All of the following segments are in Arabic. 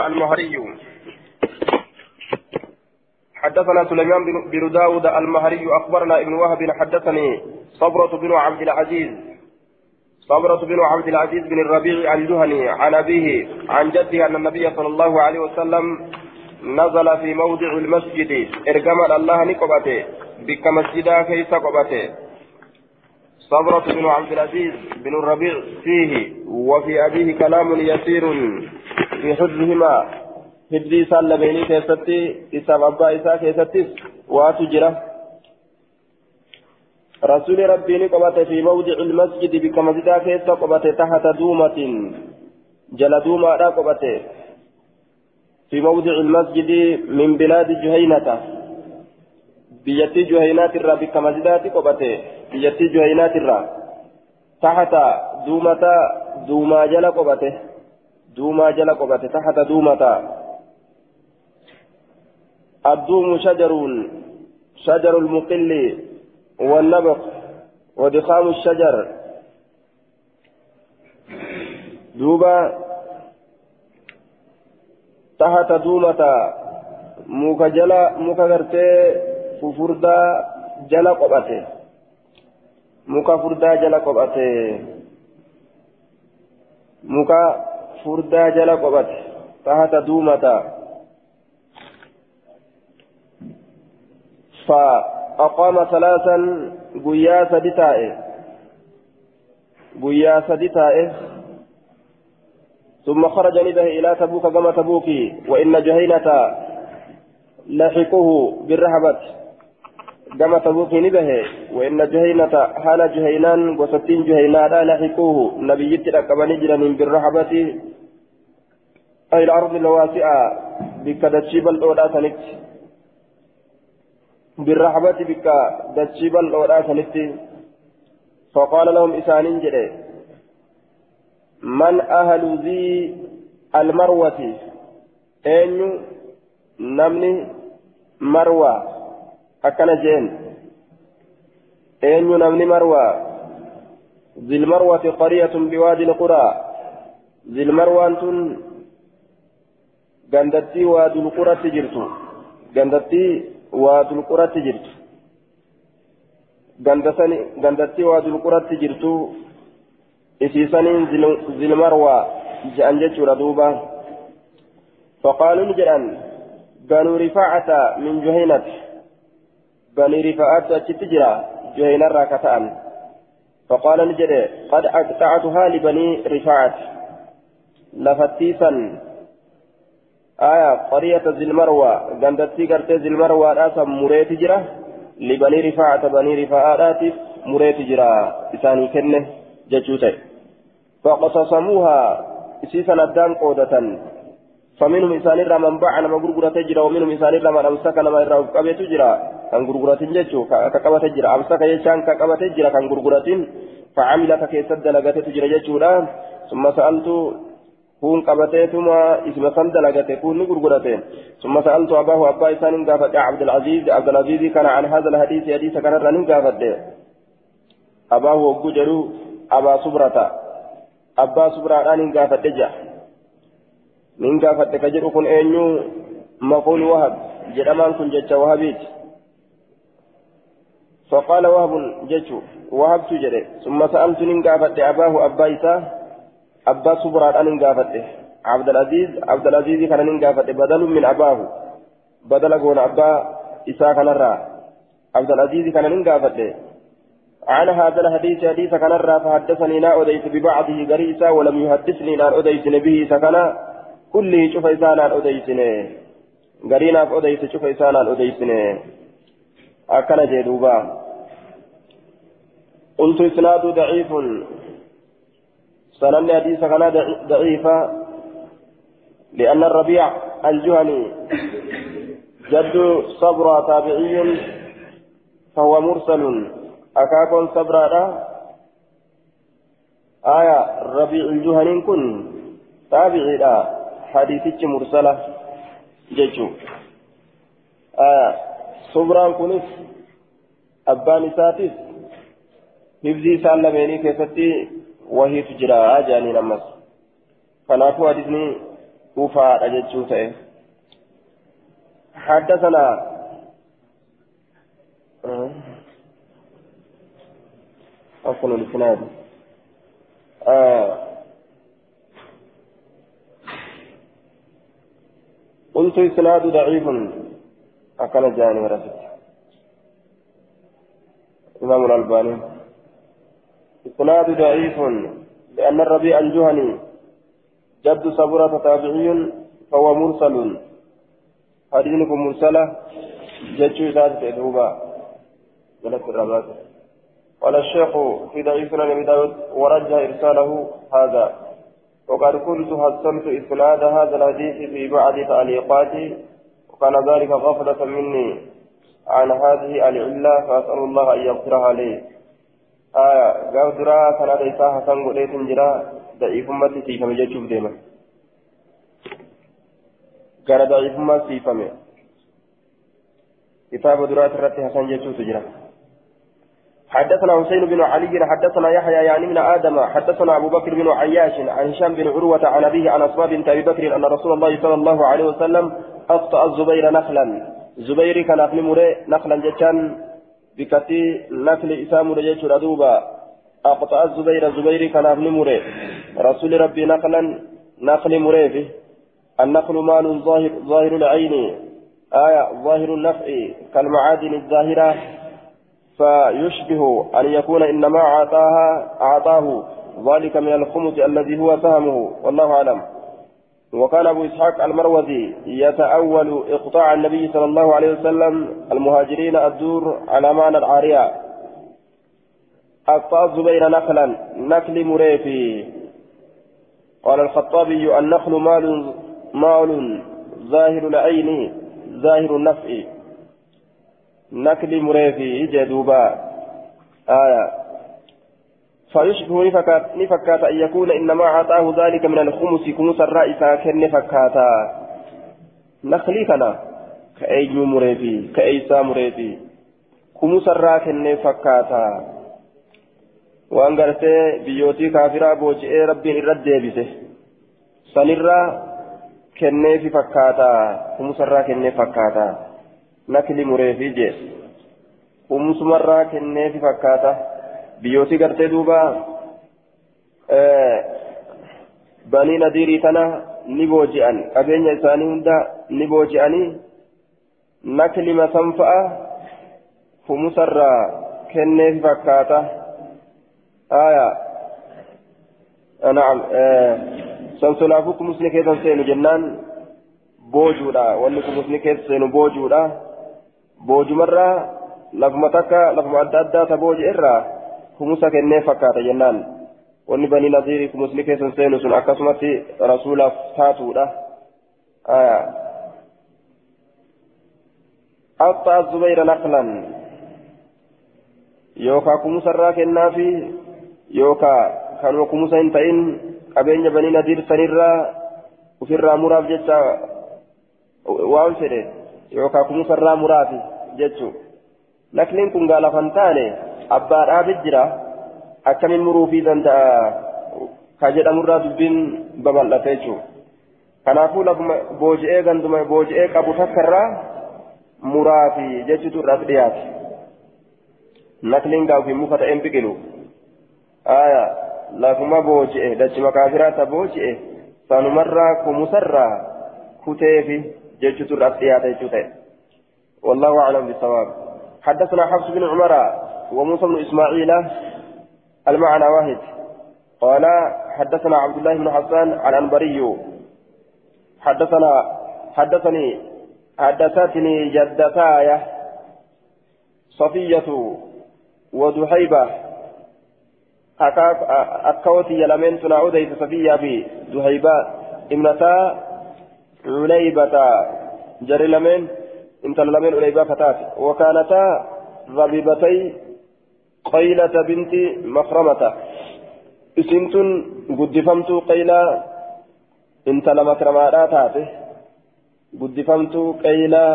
المهري. حدثنا سليمان بن داود المهري أخبرنا ابن وهب حدثني صبرة بن عبد العزيز. صبرة بن عبد العزيز بن الربيع الجهني عن أبيه عن جده أن النبي صلى الله عليه وسلم نزل في موضع المسجد. إرجم الله نقبته بك مسجدا كيس قبته صبرة بن عبد العزيز بن الربيع فيه وفي أبيه كلام يسير. في حفظهما حفظي سال بيني كيستي إسام أبا إسا كيستي واتجرة رسول ربي نقبت في موضع المسجد بكمزدا كيسا قبت تحت دومة. جل دومة قبت. في موضع المسجد من بلاد جهينة. بيتي جهينات الرا بكمزدات قبت. بيتي جهينات الرا. تحت دومة دوما جل قبته دوما جل قبته تحت دومة الدوم شجر شجر المقل والنبق ودخام الشجر دوبا تحت دومة muka jala muka gartee fufurdaa jala qophate muka furdaa jala qophate muka furdaa jala qophate tahata duumata. فأقام ثلاثا قيا سدتائه قيا سدتائه ثم خرج نبه إلى تبوك كما تبوكي وإن جهينة لحقه بالرهبة كما تبوكي نبه وإن جهينة حال جهينان وستين جهينان لحقوه نبي تلقب نجرا بالرهبة أي الأرض الواسعة بكدتشيب الأولى سنت. بالرهبة بك دتشيب الأولى سنت. فقال لهم إسانين جري. من أهل ذي المروة؟ أين نمني مروة. أكن جين أين نمني مروة ذي المروة قرية بوادي القرى ذي المروة أنتن غندتي وادي القرى تجرتو غندتي وادي القرى تجرتو غندتي وادي القرى تجرتو إسيسانين ذي المروة جأن جتشورا دوبا فقالوا نجران بنو رفاعة من جهينة بني رفاعة تجرى جهينة راكتان فقال نجري قد أقطعتها لبني رفاعة لفتيسا آية قرية ذي المروة قندتي قرتي ذي المروة راسا مريت جرى لبني رفاعة بني رفاعة مريت جرى إساني كنه جتوتي فاقتصموها إسيسا ندان قودة فمنهم إسان الرا من باع نما تجرى ومنهم إسان الرا من أمسك نما الرا وقبة تجرى كان غرغرة جتشو كقبة تجرى أمسك يشان كقبة تجرى كان غرغرة فعمل كيسد لغة تجرى جتشو ثم سألت كون قبتيتما اسم سند لغة كون غرغرة ثم سألت أباه أبا إسان قافت عبد العزيز عبد العزيز كان عن هذا الحديث حديث كان رنين قافت أباه وجرو أبا صبرة أبا صبرة أن قافت جا من قافت كجر كن أنيو مقول وهب جرمان كن جتش وهبيت فقال وهب جتشو وهب تجري ثم سألت من قافت أباه أبا إسا أبا صبرة أن قافت عبد العزيز عبد العزيز كان من قافت بدل من أباه بدل قول أبا إسا كان عبد العزيز كان من قافت عن هذا الحديث حديث كان الرا فحدثني لا أديت ببعضه غريسا ولم يحدثني لا أديت به سكنا. كله شوف إسانا أديتني غرينا أديت شوف إسانا أديتني أكن جدوبا قلت إسناد ضعيف. سنن حديث كان ضعيفا لأن الربيع الجهني جد صبر تابعي فهو مرسل. أكاكون صبرا آية ربيع الجهنين كن تابعي لا. حديثك مرسلة. جيشو آية صبران كنس أبان ساتس حفظي سالميني كيفتي وهي تجرى جاني نمس كنافو حديثني وفاء أجتشوته حدثنا أصل الإسناد آه قلت إسناد ضعيف أكل جاني ورثت إمام الألباني إسناد ضعيف لأن الربيع الجهني جد صبرة تابعي فهو مرسل. حديثكم مرسلة جدش ذات دوبا جلت الرباط قال الشيخ في ضعيف سنن داود ورجى إرساله هذا. وقد كنت حصلت إسناد هذا الحديث في بعض تعليقاتي وكان ذلك غفلة مني عن هذه العلة فأسأل الله أن يغفرها لي. آية قال درا كان ليس حسن قليت جرا ضعيف ما تسيفم جتشوف ديما قال ضعيف ما تسيفم كتاب درا ترتي حسن جتشوف جرا حدثنا حسين بن علي حدثنا يحيى يعني من آدم حدثنا ابو بكر بن عياش عن هشام بن عروه عن ابيه عن اسماء بنت ابي بكر ان رسول الله صلى الله عليه وسلم اخطا الزبير نخلا زبير كان ابن مري نخلا جتان بكتي نخل اسام رجل دوبا اقطع الزبير زبير كان ابن مري رسول ربي نخلا نخل مري النخل مال ظاهر ظاهر العين آية ظاهر النفع كالمعادن الظاهرة فيشبه أن يكون إنما أعطاها أعطاه ذلك من الخمس الذي هو سهمه والله أعلم وكان أبو إسحاق المروزي يتأول إقطاع النبي صلى الله عليه وسلم المهاجرين الدور على معنى العارية. أقطع الزبير نخلا نخل مريفي. قال الخطابي النخل مال مال ظاهر العين ظاهر النفع. نكل مريفي جدوبا آية. فيشبه نفكات, أن يكون إنما أعطاه ذلك من الخمس كمس الرئيس كن نفكاتا نخلي كنا كأي مريفي كأيسا مريفي كمس الراكن نفكاتا waan gartee biyyootii kaafiraa booji'ee rabbiin irra deebise sanirraa kenneefi fakkaata kumusarraa kennee fakkaata nakli mureefi jee umusumarraa kenneefi fakkaata biyyootii gartee duuba banii nadiirii tana ni booji'an qabeenya isaanii hunda ni booji'anii nakli masanfa'a kumusarraa kenneefi fakkaata aya naam sansolaafu kumusni keessan seenu jennaan boojuudha wanni kumusni keessa seenu boojuudha boojumarraa lafuma takka lafuma adda addaa ta booji irraa kumusa kennee fakkaata jennaan. Wanni banii nadiirii kumusni keessan seenu sun akkasumatti rasuulaaf taatuudha. أقطع الزبير نقلا يوكا كمسرا كنافي يوكا كانوا كمسا انتين قبين بني نذير سنرا وفرا مراف جتا وان فده يوكا كمسرا مرافي جتو نقلين كن قال فانتاني أبا رابط جرا أكمل مروفي دندا كاجد أمرا دبين ببال لتيجو kanaafuu lafuma booji'ee ganduma booji'ee qabu takkarraa muraafi jechuutu irraas dhiyaate nakliin gaafii muka ta'een biqilu aya lafuma booji'e dachima kaafiraa ta booji'e sanumarraa kumusarraa kuteefi jechuutu irraas dhiyaate jechuu ta'e والله أعلم بالصواب حدثنا حفص بن عمر وموسى بن إسماعيل المعنى واحد. قال حدثنا عبد الله بن حسان عن أنبري حدثنا حدثني حدثتني جدتاي صفية ودحيبة أكوتي يلمن تنعودي صفية في دحيبة ابنتا عليبة. جري لمن انت لمن عليبة فتاة. وكانتا ضبيبتي قيلة بنت مخرمة اسنتن قدفمت قيلة انت لمكرمات تاتي guddifamtuu qeylaa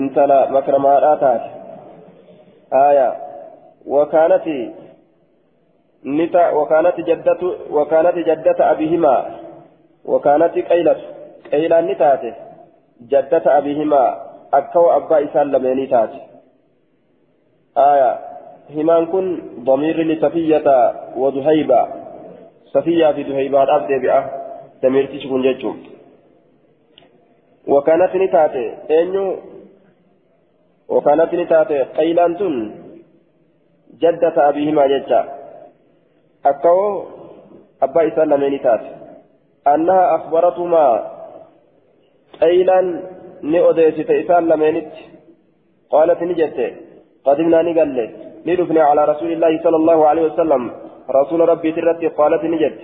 intala makramaadhaa taate aya wakaanati nita wakaanati jaddatu wakaanati jaddata abihimaa wakaanati qaylatu قيلان نتاته جدة أبيهما أكو أبا لميني تاته آية همان كن ضمير لصفية وذهيبة صفية في ذهيبة أبدي بأه ضمير تشكون جيتشو وكانت نتاته أنيو وكانت نتاته قيلان تن جدة أبيهما جتا أكو أبا إسان لميني تاته أنها أخبرتهما قيلا نؤديست إسان لمينت قالت نجت قدمنا نقل ندفنا على رسول الله صلى الله عليه وسلم. رسول ربي ترتي قالت نجت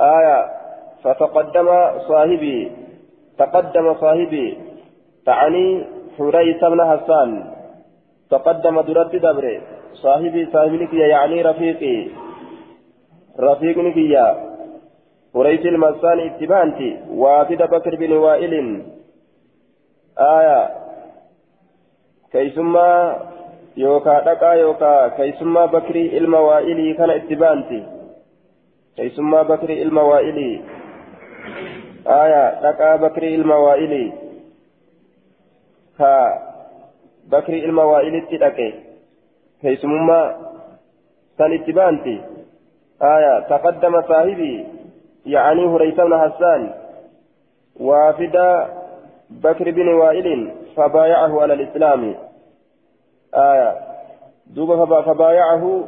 آية فتقدم صاحبي تقدم صاحبي تعني حريث بن حسان. تقدم درت دبري صاحبي صاحبي يعني رفيقي. رفيقني كيا. قريش المسان اتبانتي وافد بكر بن وائل. آية كيسما يوكا دقا يوكا كيسما بكري الموائلي كان اتبانتي كيسما بكري الموائلي آية دقا بكري الموائلي كا بكري الموائلي اتدقي كيسما سن اتبانتي آية تقدم صاحبي يعني هريث بن حسان وافد بكر بن وائل فبايعه على الإسلام آية. دوب فبايعه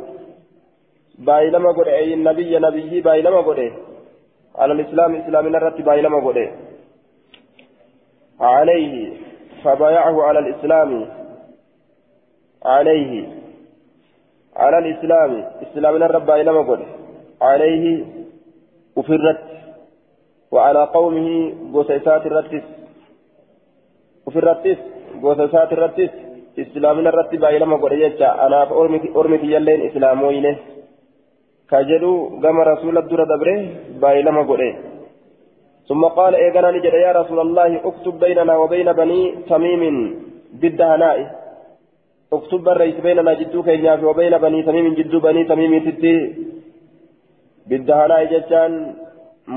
بايلما قد أي النبي نبي بايلما قد على الإسلام إسلام نرت بايلما قد عليه. فبايعه على الإسلام. عليه. على الإسلام. إسلام نرت بايلما قد عليه. وفرت وعلى قومه قوسيسات الرتس وفرتس قوسيسات الرتس إسلامنا الرتب بايلما قد يجا أنا أرمتي يلين إسلاموين كجدو قام رسول الدر دبره بايلما قد ثم قال إيقنا نجد يا رسول الله اكتب بيننا وبين بني تميم بالدهناء اكتب الرئيس بيننا جدو كينياف وبين بني تميم جدو بني تميم تتي بالدهناء جتان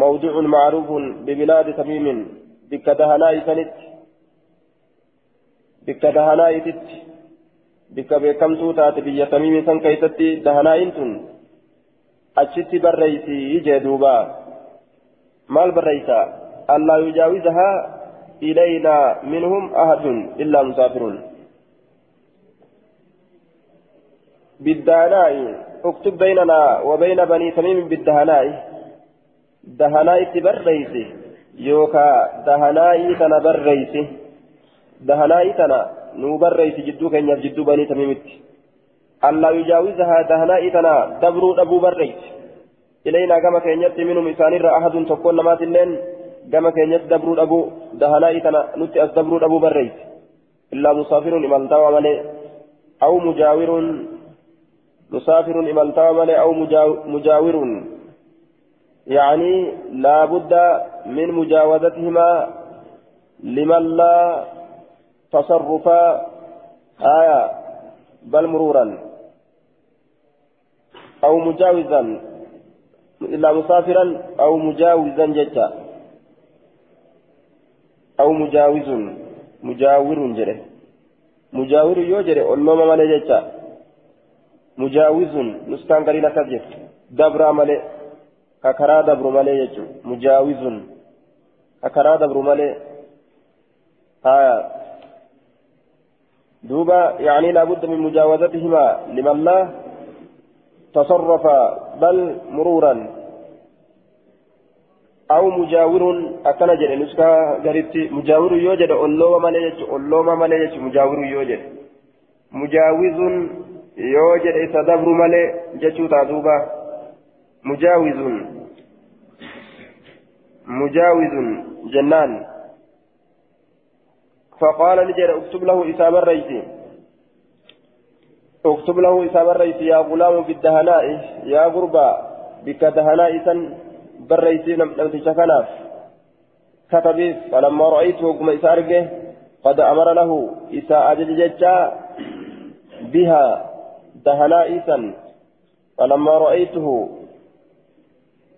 موضوع معروف ببلاد تميم بك دهناء سنت بك دهناء تت بك بكمتو تات بيا تميم سن كيستي دهناء تن أجت بريسي جدوبا مال بريسا ألا يجاوزها إلينا منهم أحد إلا مسافرون بالدهناء اكتب بيننا وبين بني تميم بالدهناء دهناء تبريسي يوكا دهناء تنا دهناء تنا نو بريسي جدو كن جدو بني تميمت. الله يجاوزها دهناء تنا دبرو أبو بريس إلينا كما كان يأتي منهم إسان أحد تكون نمات اللين كما كان يأتي دبرو أبو دهناء تنا نتي أسدبرو أبو بريس إلا مسافر إمال ملي أو مجاور مسافر إمالتا ملي أو مجاور يعني لا بد من مجاوزتهما لمن لا تصرف آية بل مرورا أو مجاوزا إلا مسافرا أو مجاوزا جتا أو مجاوز مجاور جره مجاور يوجره أولما مالي جتا مجاوز نسكان قليلا كذب. دبر مالي ككرا دبر مالي يجو مجاوز ككرا دبر مالي. آية دوبا يعني لابد من مجاوزتهما لمن لا تصرف بل مرورا. أو مجاور أكن نسكا غريبتي مجاور يوجد أولوما مالي يجو أولوما مالي يجو مجاور يوجد مجاوز dabru malee jechuu taa duuba mujaawizun mujaawizun jennaan فقال نجد اكتب له إسام الرئيس. اكتب له إسام الرئيس. يا غلام بالدهناء يا غربا بك دهناء سن بالرئيس لم تشكناف. كتب فلما رأيته وقم إسارقه قد أمر له إساء أجل بها دهنائسا فلما رأيته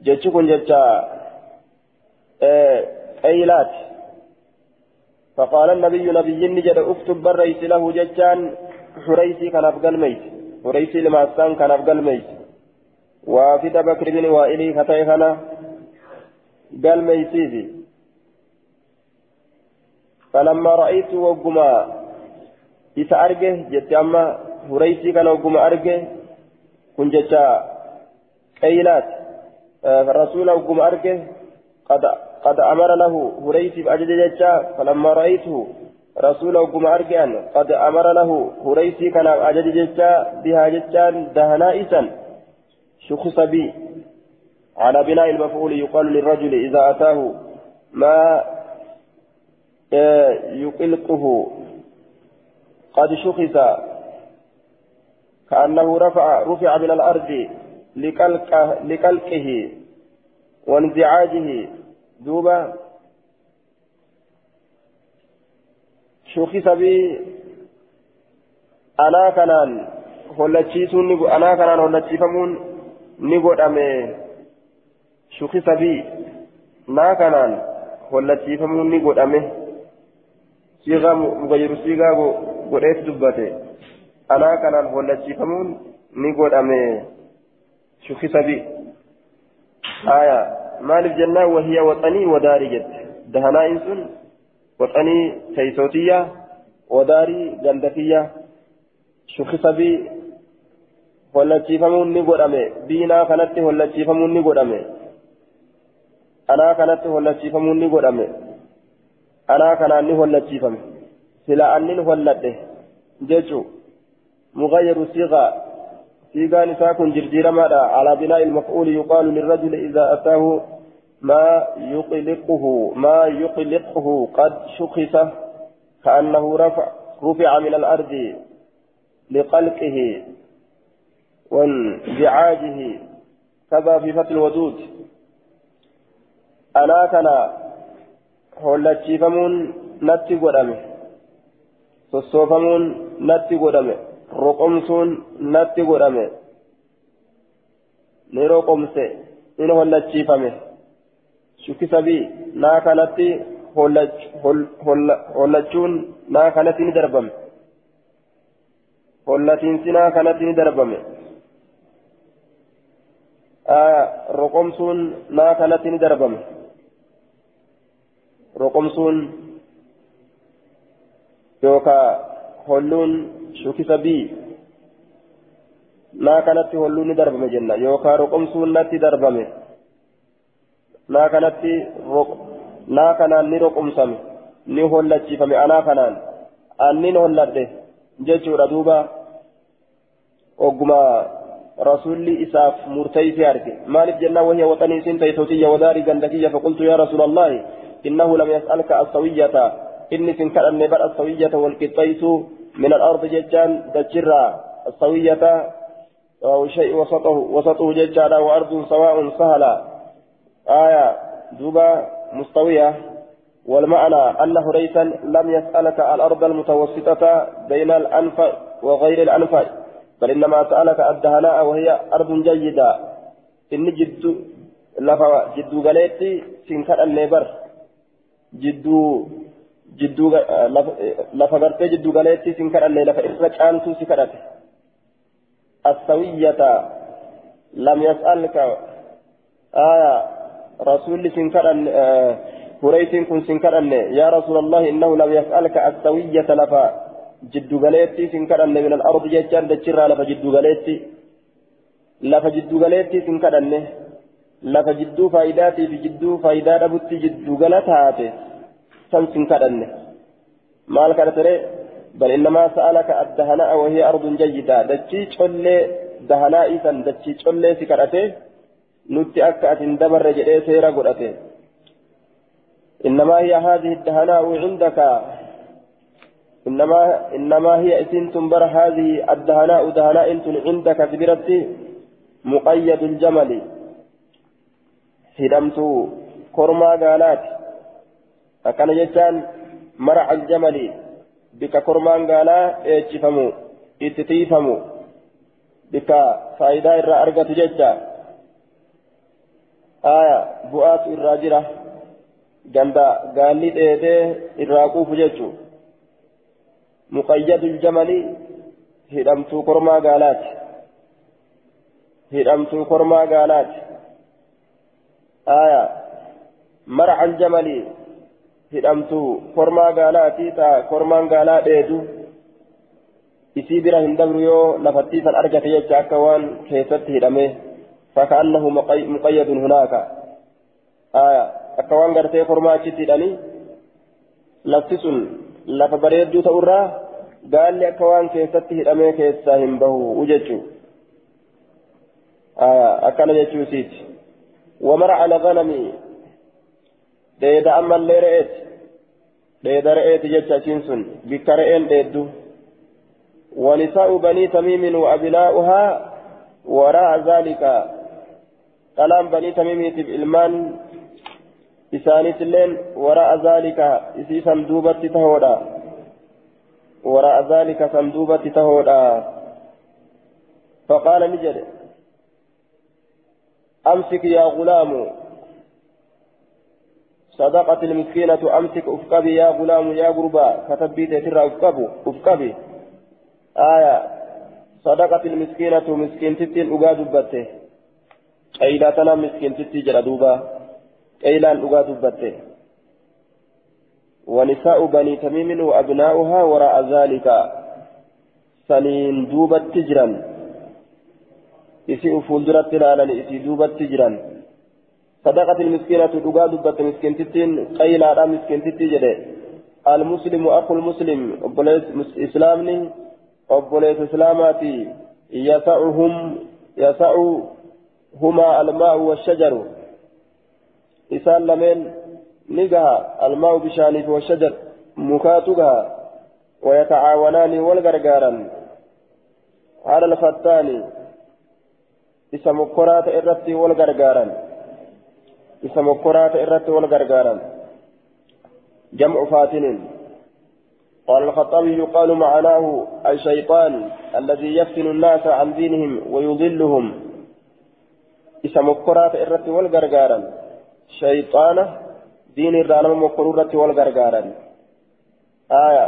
جتشكن جتشا قيلات فقال النبي نبي نجد أكتب بريس له ججان حريسي كان أفقل ميت. حريسي لما أستان كان أفقل ميت. وافد بكر بن وائلي فتيخنا قال ميتيزي. فلما رأيت وقما إذا أرجه جت أما حريسي كان وقما أرجه كن جتا قيلات فالرسول وقما أرجه قد قد أمر له هريسي بأجل جتا فلما رأيته رسول وقم أرجان قد أمر له هريسي كان أجل جتا بها جتان دهنائسا شخص بي. على بناء المفعول يقال للرجل إذا أتاه ما يقلقه. قد شخص كأنه رفع رفع من الأرض لقلقه وانزعاجه. دوبا شوخي سبي أنا كنان هولتشيسون أنا كنان هولتشيفمون نيغو دامي. شوخي سبي نا كنان هولتشيفمون نيغو دامي. صيغة مغير صيغة غريت دبته أنا كنان هولتشيفمون نيغو دامي. شوخي سبي. آية. Maaliif jennaan wahiya waxanii wadaarii jette dahanaa'iin sun waxanii teessootiya wadaarii gandatiyya shukkisabii hollachiifamuun ni godhame biinaa kanatti hollachiifamuun ni godhame anaa kanatti hollachiifamuun ni godhame anaa kanaan ni hollachiifame sila annin holladhe jechu mugayyaru siiqaa سيغان ساكن جرجيرما على بناء المفعول يقال للرجل إذا أتاه ما يقلقه ما يقلقه قد شخص كأنه رفع رفع من الأرض لقلقه وانزعاجه كذا في فتح الودود أنا كان هولتشيفمون نتي قدامي sossoofamuun natti godhame. Roqomsuun natti godhame ni roqomse in hollachiifame shukkisabii naa kanatti hollachuun naa kanatti ni darbame hollatiinsi naa kanatti ni darbame roqomsuun naa kanatti ni darbame roqomsuun yookaan holluun shukisa bii naa kanatti holluun ni darbame jenna yookaan roqomsuun natti darbame naa kanatti naa kanaan ni roqomsame ni hollachiifame anaa kanaan annin holladhe jechuudha duuba ogguma rasuulli isaaf murteessee arge maaliif jennaan wahii waxanii isin ta'e wadaarii gandakiyya faqultu yaa rasuula allahi innahu lam yas'alka as-sawiyyata inni sin kadhanne bar as-sawiyyata wal qixxaysu من الأرض ججان دجرا السوية أو شيء وسطه وسطه ججالا وأرض سواء سهلا. آية دوبا مستوية. والمعنى أن هريثا لم يسألك الأرض المتوسطة بين الأنف وغير الأنف بل إنما سألك الدهناء وهي أرض جيدة. إن جد لفا جد غليتي سنكر النبر. جد jidduu lafa gartee jidduu galeetti sin kadhanne lafa irra caantuu si kadhate. السوية لم يسألك آية رسول سنكرن آه هريت كن سنكرن يا رسول الله إنه لم يسألك السوية لفا جد غليتي سنكرن من الأرض ججان دجرا لفا جد غليتي لفا جد غليتي سنكرن لفا جدو فايداتي في جدو فايدات أبوتي جد غلتاتي سمسن كدنه مال كدتري بل إنما سألك الدهناء وهي أرض جيدة. دتشي تشولي دهناء إذن دتشي تشولي سكرته. نتي أكا دبر جئي سيرا قرأته. إنما هي هذه الدهناء عندك. إنما إنما هي إسن تنبر هذه الدهناء دهناء عندك كبيرتي مقيد الجمل. هدمت كرما قالات akkana jechaan mara aljamali bika kormaan gaalaa eechifamu itti tiifamu bika faayidaa irraa argatu jecha aya bu'aatu irraa jira ganda gaalli dheedee irraa quufu jechuun muqayyadul jamali hidhamtuu kormaa gaalaati hidhamtuu kormaa gaalaati aya mar'al jamali hidhamtuu kormaa gaalaati taa kormaan gaalaa dheedu isii bira hin dabru yoo lafattiisan argate jecha akka waan keessatti hidhame فكأنه مقيد هناك آية kormaa achitti hidhanii lafti sun lafa bareedduu ta'urraa gaalli akka waan keessatti hidhamee keessaa hin bahu jechuu akkana jechuu isiiti wamara ala ganami dheeda ammallee re'eeti. Dheeda re'eeti jecha achiin sun bikka re'een dheeddu. ونساء بني تميم وأبناؤها وراء ذلك كلام بني تميم المان إسانيت اللين وراء ذلك إسي صندوبة تهودا وراء ذلك صندوبة تهودا فقال نجد أمسك يا غلام صدقة المسكينة أمسك أفكبي يا غلام يا غربا كتبي تترى أفكبو أفكبي آية. صدقة المسكينة مسكين تتين أقاد بته أي لا تنام مسكين تتي جردوبا قيلان dhugaa dubbatte ونساء بني تميم وأبناؤها وراء ذلك. سنين دوبت تجرا إسي أفولدرت لالا إسي دوبت تجرا صدقة المسكينة دقا دبت مسكين تتين قيلا مسكين تتجر المسلم أخو المسلم أبوليس إسلامني أبوليس إسلاماتي يسعهم يسعهما الماء والشجر. إسان لمن نجها الماء بشانه والشجر مكاتبها ويتعاونان والغرغارا على الفتان إسا مكرات إرتي والغرغارا إسا مكرات إرتي والغرغارا جمع فاتن قال الخطابي يقال معناه الشيطان الذي يفتن الناس عن دينهم ويضلهم إسا مكرات إرتي والغرغارا شيطانة دين الرانم مكرورة والغرغارا آية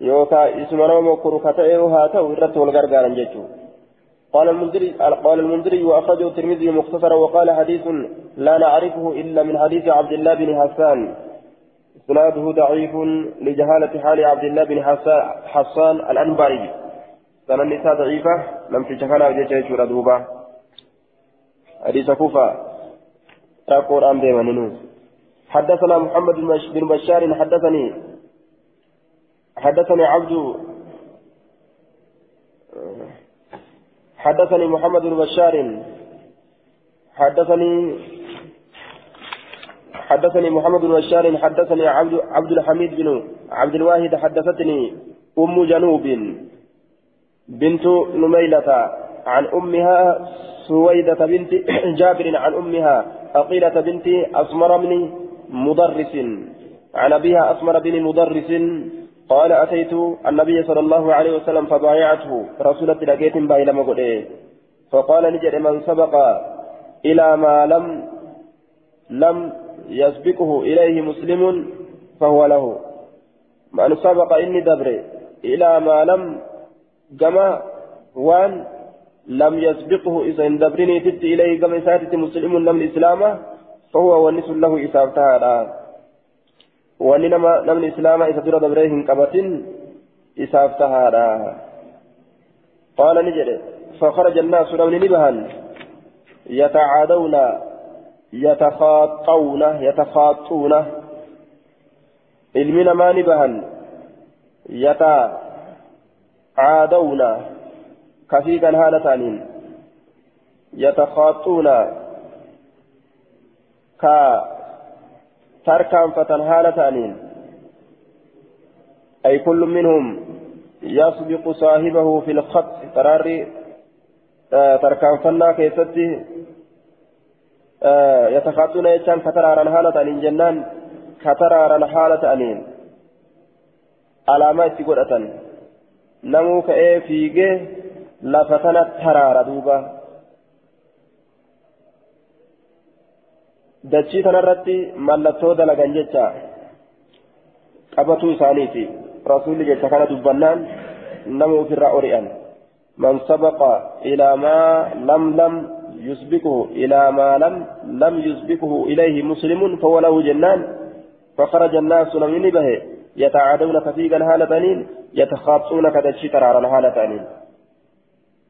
يوكا اسمنا مكرو كتئه هاته الرت والغرغارا جيتو قال المنذري قال المنذري وأخرجه الترمذي مختصرا وقال حديث لا نعرفه إلا من حديث عبد الله بن حسان. إسناده ضعيف لجهالة حال عبد الله بن حسان الأنباري. سنة النساء ضعيفة لم تشكلها جيتش ردوبة حديث كوفة. تقول أم ديما حدثنا محمد بن بشار حدثني حدثني عبد حدثني محمد بن بشار. حدثني حدثني محمد بن بشار. حدثني عبد عبد الحميد بن عبد الواحد. حدثتني أم جنوب بنت نميلة عن أمها سويدة بنت جابر عن أمها أقيلة بنت أسمر بن مدرس عن أبيها أسمر بن مدرس قال أتيت النبي صلى الله عليه وسلم فبايعته رسولة لقيت بايلة مقول فقال نجد من سبق إلى ما لم لم يسبقه إليه مسلم فهو له. من سبق إني دبر إلى ما لم جمع وان لم يسبقه إذا دبرني تت إليه كما ساتت مسلم لم الإسلام فهو ونس له إسافتها wanni nama namni islaamaa isa dura dabree hin qabatin isaaf tahaadha. Qaala ni jedhe فخرج الناس لون نبها يتعادون يتخاطون يتخاطون علمنا ما نبها يتعادون كفيكا هالتانين يتخاطون كا تركان حالة أنين أي كل منهم يسبق صاحبه في الخط تراري آه تركان فنا كيستي يتخاطون يجان كترارا حالة أنين جنان كترارا حالة أنين علامات قرأة نمو كأي فيجي لفتنا ترارا دوبا dachii tanarratti mallattoo dalagan jecha qabatuu isaaniiti rasuulli jecha kana dubbannaan nama ofirraa ori'an man sabaqa ilaa maa lam lam يسبقه إلى ما لم لم يسبقه إليه مسلم فهو له جنان فخرج الناس من به يتعادون كثيرا هالتانين يتخاطون كدشي ترارا هالتانين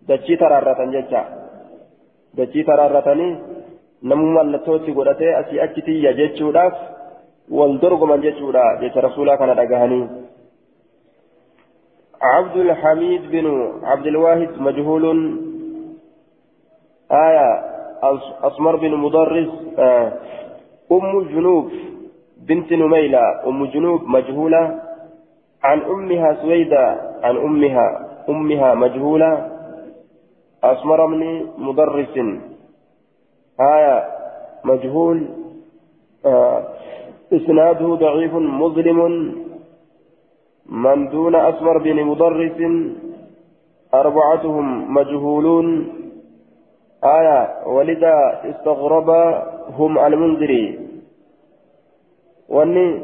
دشي ترارة ججا دشي ترارة namummaa mallattootti godhatee asii achi tiyya jechuudhaaf wal dorgoman jechuudha jecha rasuulaa kana dhagahanii. عبد الحميد بن عبد الواحد مجهول آية أسمر بن مدرس أم جنوب بنت نميلة أم جنوب مجهولة عن أمها سويدة عن أمها أمها مجهولة أسمر بن مدرس آية مجهول. آه إسناده ضعيف مظلم. من دون أسمر بن مدرس أربعتهم مجهولون. آية ولذا استغرب هم المنذري واني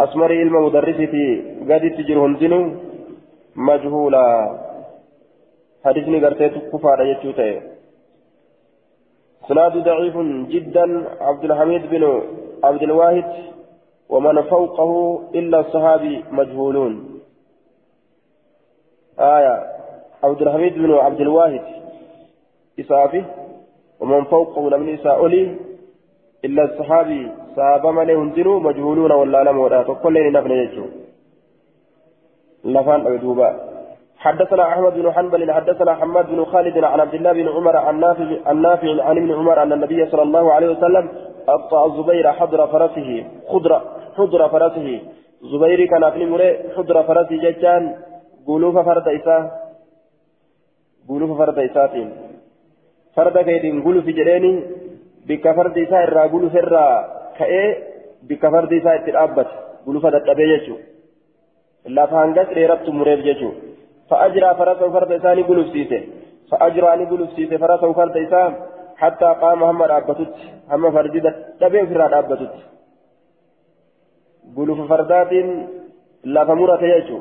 أسمر علم مدرستي قد تجرهم دينو مجهولا. حديثني قرتيت كفار يجوتي سناد ضعيف جدا عبد الحميد بن عبد الواحد ومن فوقه إلا الصحابي مجهولون. آية عبد الحميد بن عبد الواحد إسافي ومن فوقه لم إساء أولي إلا الصحابي صحابة من هندروا مجهولون ولا لم ولا تقول نفن يجو لفان أدوبا حدثنا أحمد بن حنبل حدثنا حماد بن خالد عن عبد الله بن عمر عن نافع عن نافع عن ابن عمر أن النبي صلى الله عليه وسلم اقطع الزبير حضر فرسه خضر حضر فرسه. زبير كان في مري حضر فرسه ججان قلوف فرد إساء قلوف فرد إساء. فرد كيدين قلوف جريني بك فرد إساء الرا قلوف الرا كأي بك فرد إساء الترابت قلوف دتبه ججو لافهانجس ريربت مريب ججو فأجرى فرسه فرد إساني قلوب سيسه فأجرى أني قلوب سيسه فرسه فرد إسان حتى قام محمد أبتت هم فرديدة تبين فراد أبتت قلوب فردات لا فمرة يجو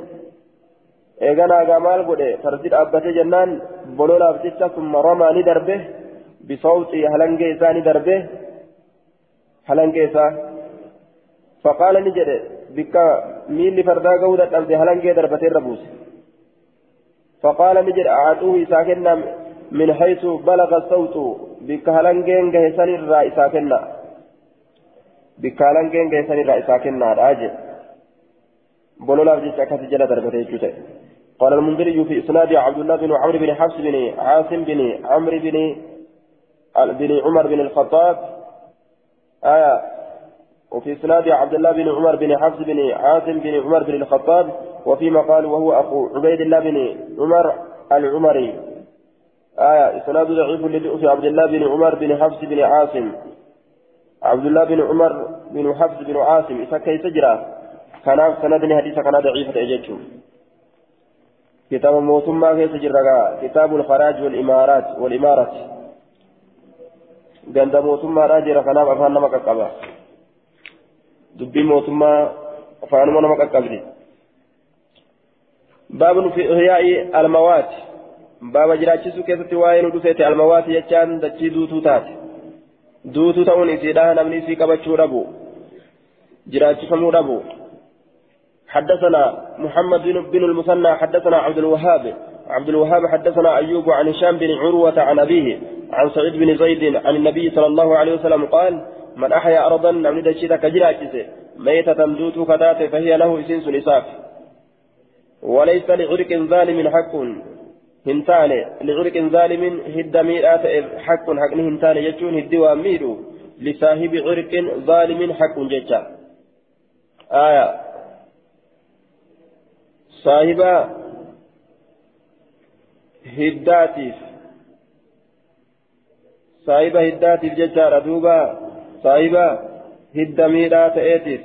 dhaabbate jennaan bololaaf jecha summa ramaa ni darbe bisawxii halangee isaa ni darbe halangee isaa faqaala ni jedhe bikka miilli fardaa gahuu dadhabde halangee darbatee irra buuse فقال نجد أعطوه ساكنا من حيث بلغ الصوت. بك هلنجين جهسان الرأي ساكنا بك هلنجين جهسان الرأي ساكنا راجع بولولا في سكة جل دربته قال المنذري في إسناد عبد الله بن عمرو بن حفص بن عاصم بن عمرو بن بن عمر بن الخطاب. آية. وفي إسناد عبد الله بن عمر بن حفص بن عاصم بن عمر بن الخطاب وفيما قال وهو أخو عبيد الله بن عمر العمري. آية إسناد ضعيف في عبد الله بن عمر بن حفص بن عاصم. عبد الله بن عمر بن حفص بن عاصم إذا كي تجرى؟ كان سند حديث كان ضعيف أجتشو كتاب موتما كي تجرى؟ كتاب الخراج والإمارات ganda mootummaa dhaa jira kanaaf afaan nama qaqqaba dubbii mootummaa afaanuma nama qaqqabdi. باب في إحياء الموات باب jiraachisuu keessatti waayeen dhufeeti الموات jechaan dachii duutuu taate duutuu taa'uun isheedha namni si قبچو ربو jiraachisamuu ربو حدثنا محمد بن المثنى حدثنا عبد الوهاب عبد الوهاب حدثنا أيوب عن هشام بن عروة عن أبيه عن سعيد بن زيد عن النبي صلى الله عليه وسلم قال من أحيا أرضا namni dachiitaa ka jiraachise ميتة duutuu ka taate فهي له isheenis isaaf وليس لعرق ظالم حق. hin taane لعرق ظالم هد ميرات حق. حق hin taane jechuun hidda واميرو. لصاحب عرق ظالم حق jecha. آية. صاحب hiddaatiif صاحب هداتيف ججا ردوبا. صاحب هد ميرات ايتيف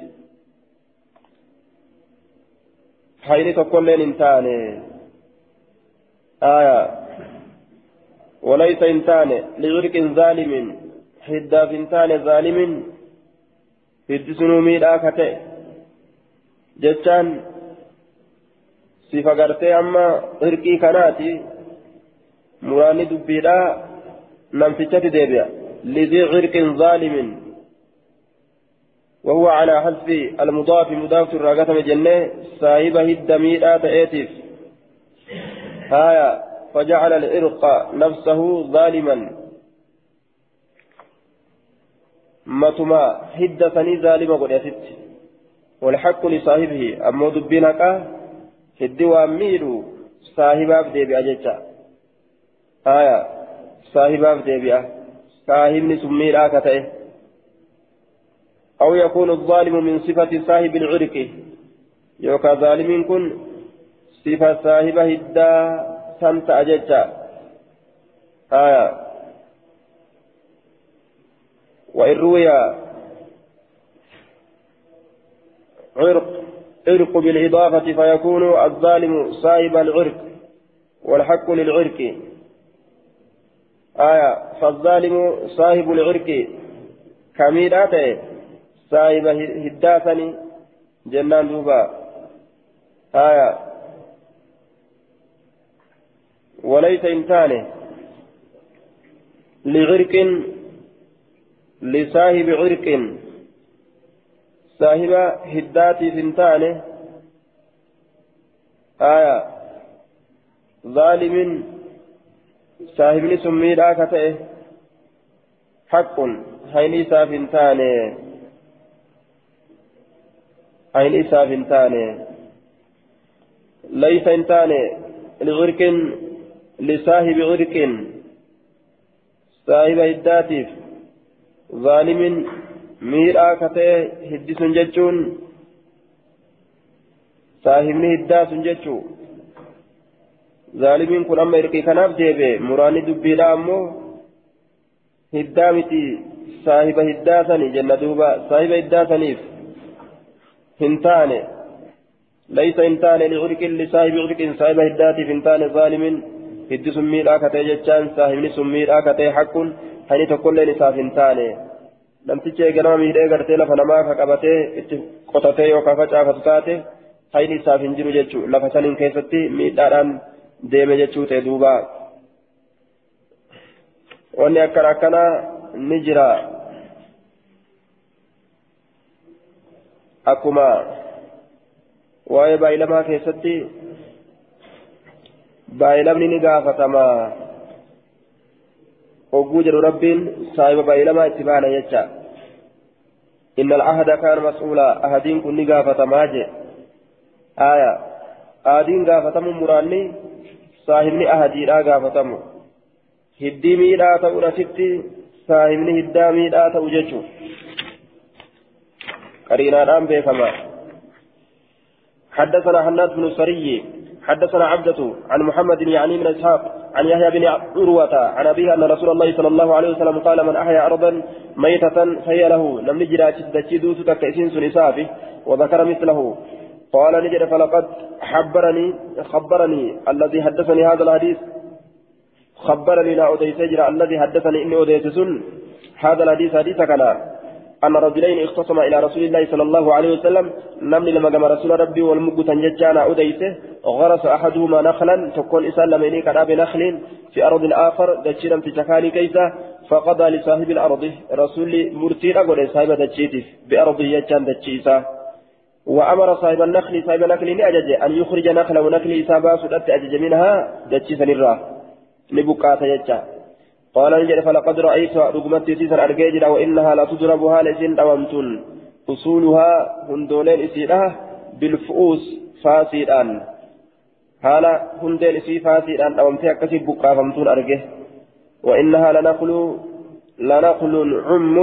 hayni tokkolleen hin taane aya وليس إنسان لعرق ظالم هدا فنتان ظالم هد سنومي لا كتئ جتان sifa gartee amma irqii kanaati muraanni dubbiidha namtichatti deebi'a lidii cirqin zaalimin وهو على حذف المضاف مضاف الراقة جنة صاحب هد ميدا تأتيف. هايا فجعل العرق نفسه ظالما. متما هد ثني ظالما قد يتت والحق لصاحبه أما دبينك هد واميلو صاحباب ديبئة جتا هايا صاحباب ديبئة صاحبني سمير آكته أو يكون الظالم من صفة صاحب العرق. يوكا ظالم كن صفة صاحب هدا سنت أججا. آية. وإن روي عرق عرق بالإضافة فيكون الظالم صاحب العرق والحق للعرق. آية. فالظالم صاحب العرق كميداته صاحب هداتني جنان دوبا آية وليس إنسان لعرق لصاحب عرق صاحب هداتي فنتانه آية ظالم صاحبني سميدا كتئه حق هيني لعرق لصاحب عرق صاحب هداتيف ظالم miidhaa ka ta'e hiddisuun jechuun saahibni hiddaa sun jechuu zaalimiin kun amma irqii kanaaf deebe muraanni dubbiidha ammoo hiddaa miti saahiba hiddaa sani jenna duuba saahiba hiddaa saniif hin taane هنتان ليس هنتان لعرق لصاحب عرق صاحب هداتي هنتان ظالم هد سمير آكتي جتشان صاحب سمير آكتي حق هني تقول لنساف هنتان namtichi eeganama miidhee gartee lafa namaa ka qabatee itti qotatee yookaan facaafatu taate hayni isaaf hin jiru jechuu lafa saniin keessatti miidhaadhaan deeme jechuu ta'e duuba. Wanni akkana akkanaa ni jira. Baay'ilamaa keessatti baay'ilamni ni gaafatama hogguu jedhu rabbiin saahiba baay'ilamaa itti baana jecha إن العهد كان مسؤولا أهدين كن قافة ماجي آية أهدين قافة مراني صاحبني أهدي لا قافة هدي ميلا تقول ستي صاحبني هدا ميلا توججو قرينا الآن بكما حدثنا حناد بن سري حدثنا عبدة عن محمد يعني من إسحاق عن يحيى بن عروة عن أبيه أن رسول الله صلى الله عليه وسلم قال من أحيا أرضا ميتة فهي له لم نجد تجدوس تكئسين سنسافه وذكر مثله. قال نجد فلقد حبرني خبرني الذي حدثني هذا الحديث. خبرني لا أديس الذي حدثني إني أديس هذا الحديث حديث كلام أن رجلين اختصما إلى رسول الله صلى الله عليه وسلم نمني لما قام رسول ربي والمقت ججانا أديته غرس أحدهما نخلا تكون إسال لمني كراب نخل في أرض الآخر دجينا في تكاني كيسة فقضى لصاحب الأرض رسول مرتين أقول صاحب دجيتف بأرض يجان دجيسة. وأمر صاحب النخل صاحب النخل أجج أن يخرج نخل ونخل إسابة سدت أجج منها دجيسا نرى لبقاة يجان قال نجد فلقد رأيت رقمت تيسر أرجيجرا وإنها لا تضربها لسن دوامتون. أصولها هندولين إسيرها بالفؤوس فاسيران. haala hundeen isii faasiidhaan dhawamtee akkasii buqqaafamtuun arge وإنها لنقل لنقل عم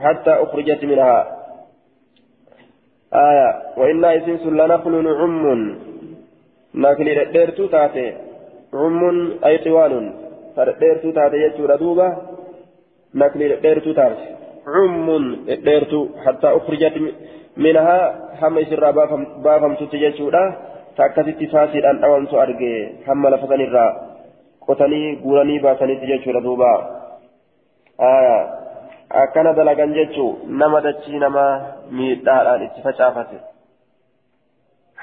حتى أخرجت منها. آية. وإنها إسنس لنقل عم. ناكل ديرتو تاتي. عم أي طوال. Dheertuu taate jechuudha duuba nakni dheertuu taate cummun dheertuu hattaa ukhrijat minhaa hamma isirraa baafamtutti jechuudha ta akkasitti faasiidhaan dhawamtu arge hamma lafa sanirraa qotanii guuranii baasanitti jechuudha duuba akkana dalagan jechuu nama dachii nama miidhaadhaan itti facaafate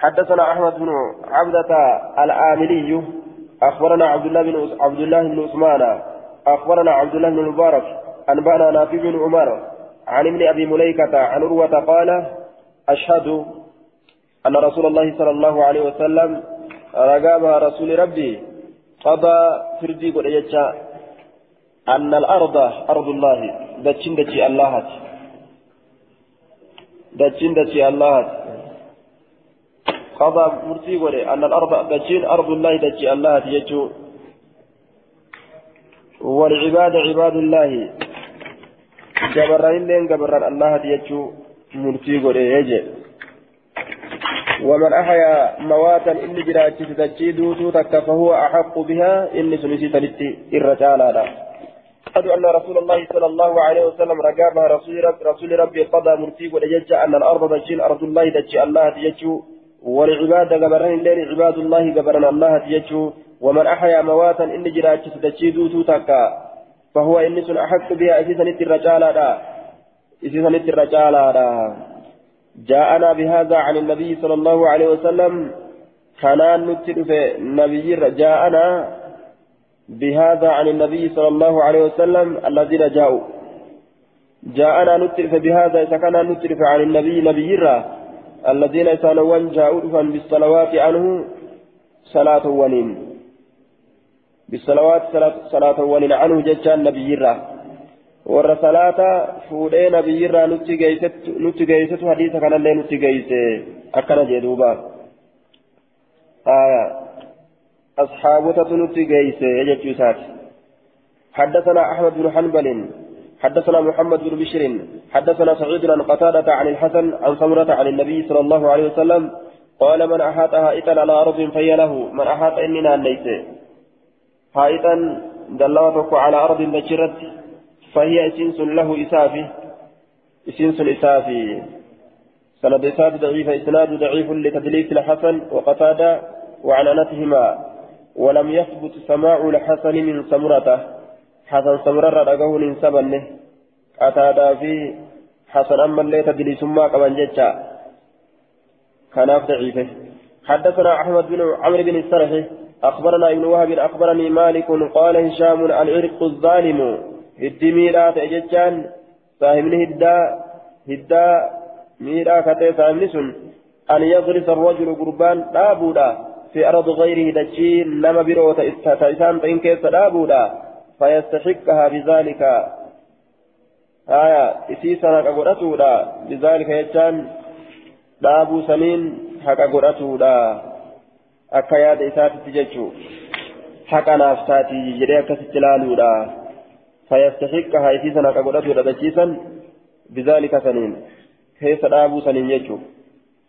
حدثنا احمد بن عبدة العاملي أخبرنا عبد الله بن عبد الله بن عثمان أخبرنا عبد الله بن المبارك أنبأنا نافع بن عمر عن ابن أبي مليكة عن عروة قال أشهد أن رسول الله صلى الله عليه وسلم رقابها رسول ربي قضى فردي قد أن الأرض أرض الله دتشين دتشي الله دتشين دتشي الله قضى مرتي قد أن الأرض دتشين أرض الله دتشي الله يجو والعباد عباد الله. جبرين لين جبران الله يجو مرتي قد يجي. ومن أحيا مواتا إني جراتي تتجيدو توتك فهو أحق بها إني سنسي تلتي الرجال هذا أشهد أن رسول الله صلى الله عليه وسلم رقابها رسول رب رسول ربي قضى مرتيب ولجج أن الأرض تجين أرض الله تجي الله تججو. والعباد قبرن الليل عباد الله قبرن الله تججو ومن أحيا مواتا إني جراتي تتجيدو توتك فهو إني سن أحق بها إذا نت الرجال إذا نت الرجال جاءنا بهذا عن النبي صلى الله عليه وسلم. كان نتلف نبي جاءنا بهذا عن النبي صلى الله عليه وسلم الذين جاءوا جاءنا نتلف بهذا إذا كان نتلف عن النبي نبي الذين سنوان جاءوا بالصلوات عنه صلاة ونين بالصلوات صلاة ونين عنه ججان نبي warra salaata fuudhee nabiyyirraa nutti geessetu hadiisa kanallee nutti geesse akkana jee duuba asxaabotatu nutti geesse jechuu isaati حدثنا أحمد بن حنبل حدثنا محمد بن بشر حدثنا سعيد عن قتادة عن الحسن عن سمرة عن النبي صلى الله عليه وسلم قال من أحاط هائطا على أرض فهي له من أحاط إننا ليس. هائطا دلوتك على أرض نجرت فهي إسنس له إسافي إسنس إسافي. سند إسافي ضعيف إسناد ضعيف لتدليس الحسن وقتادة وعنانتهما ولم يثبت سماع الحسن من سمرته. حسن سمرة رقه من سبنه قتادة في حسن أما اللي تدليس ما قبل جتا كناف ضعيفه حدثنا أحمد بن عمرو بن السرحي أخبرنا ابن وهب أخبرني مالك قال هشام العرق الظالم hiddi miidhaa ta'e jechaan saahibni hiddaa hiddaa miidhaa katee saahibni sun an yadrisa arrajulu gurbaan dhaabuudha fi ardi gayrihi dachii nama biroo ta isaan isii san haqa godhatuudha bizaalika jechaan dhaabuu saniin haqa godhatuudha akka yaada isaatitti jechuu haqa naaf taatii jedhee akkasitti ilaaluudha فيستحقها إسيسا كقولته لدجيسا بذلك سنين كيف دابو سنين يجو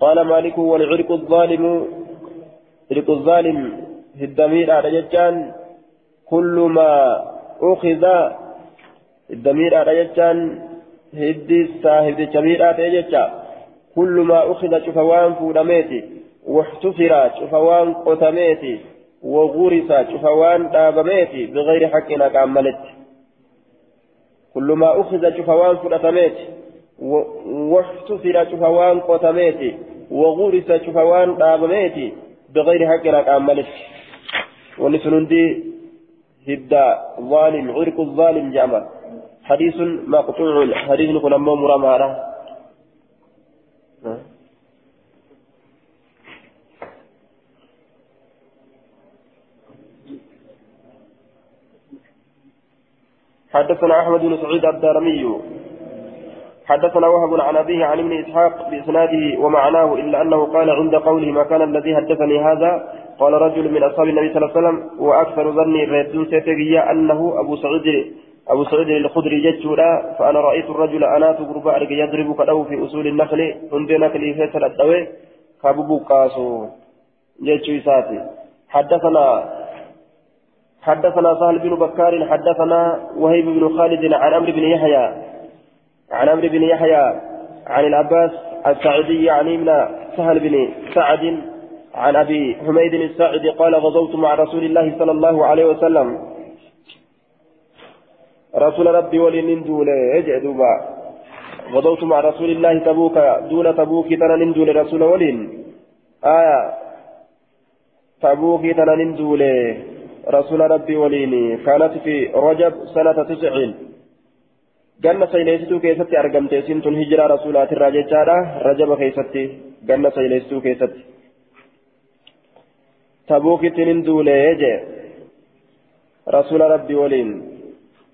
قال مالك والعرق الظالم عرق الظالم في الدمير على ججان كل ما أخذ الدمير على ججان هدي صاحب الجميل على ججان كل ما أخذ شفوان فولميتي واحتفر شفوان قتميتي وغرس شفوان دابميتي بغير حق نكاملت كل ما أخذ شفوان فرتميت واحتفر شفوان قتميت وغرس شفوان دابميت بغير حق لك عملت. ونسلندي هدا ظالم عرق الظالم جامع. حديث مقطوع حديث نقول أمام مرامارة حدثنا أحمد بن سعيد الدارمي. حدثنا وهب عن أبيه عن ابن إسحاق بإسناده ومعناه إلا أنه قال عند قوله ما كان الذي حدثني هذا قال رجل من أصحاب النبي صلى الله عليه وسلم وأكثر ظني ردو سيتقيا أنه أبو سعيد أبو سعيد الخدري جتشولا فأنا رأيت الرجل انات غربا يضرب كدو في أصول النخل عند نخل فيصل الدوي كابو قاسو جتشو حدثنا حدثنا سهل بن بكار حدثنا وهيب بن خالد عن عمرو بن يحيى عن عمرو بن يحيى عن العباس السعدي يعني من سهل بن سعد عن أبي حميد الساعدي قال غزوت مع رسول الله صلى الله عليه وسلم. رسول ربي ولين ندول اجدوبا غدوت مع رسول الله تبوك دون تبوك تنا ندول رسول ولين آية. تبوك تنا ندول رسول ربي ولين كانت في رجب سنة تسعين ganna sayleessituu keessatti argamte isin tun hijiraa rasuulaatirraa jechaadha rajaba keessatti ganna sayleessituu nin duulee jee. Rasuula rabbii waliin.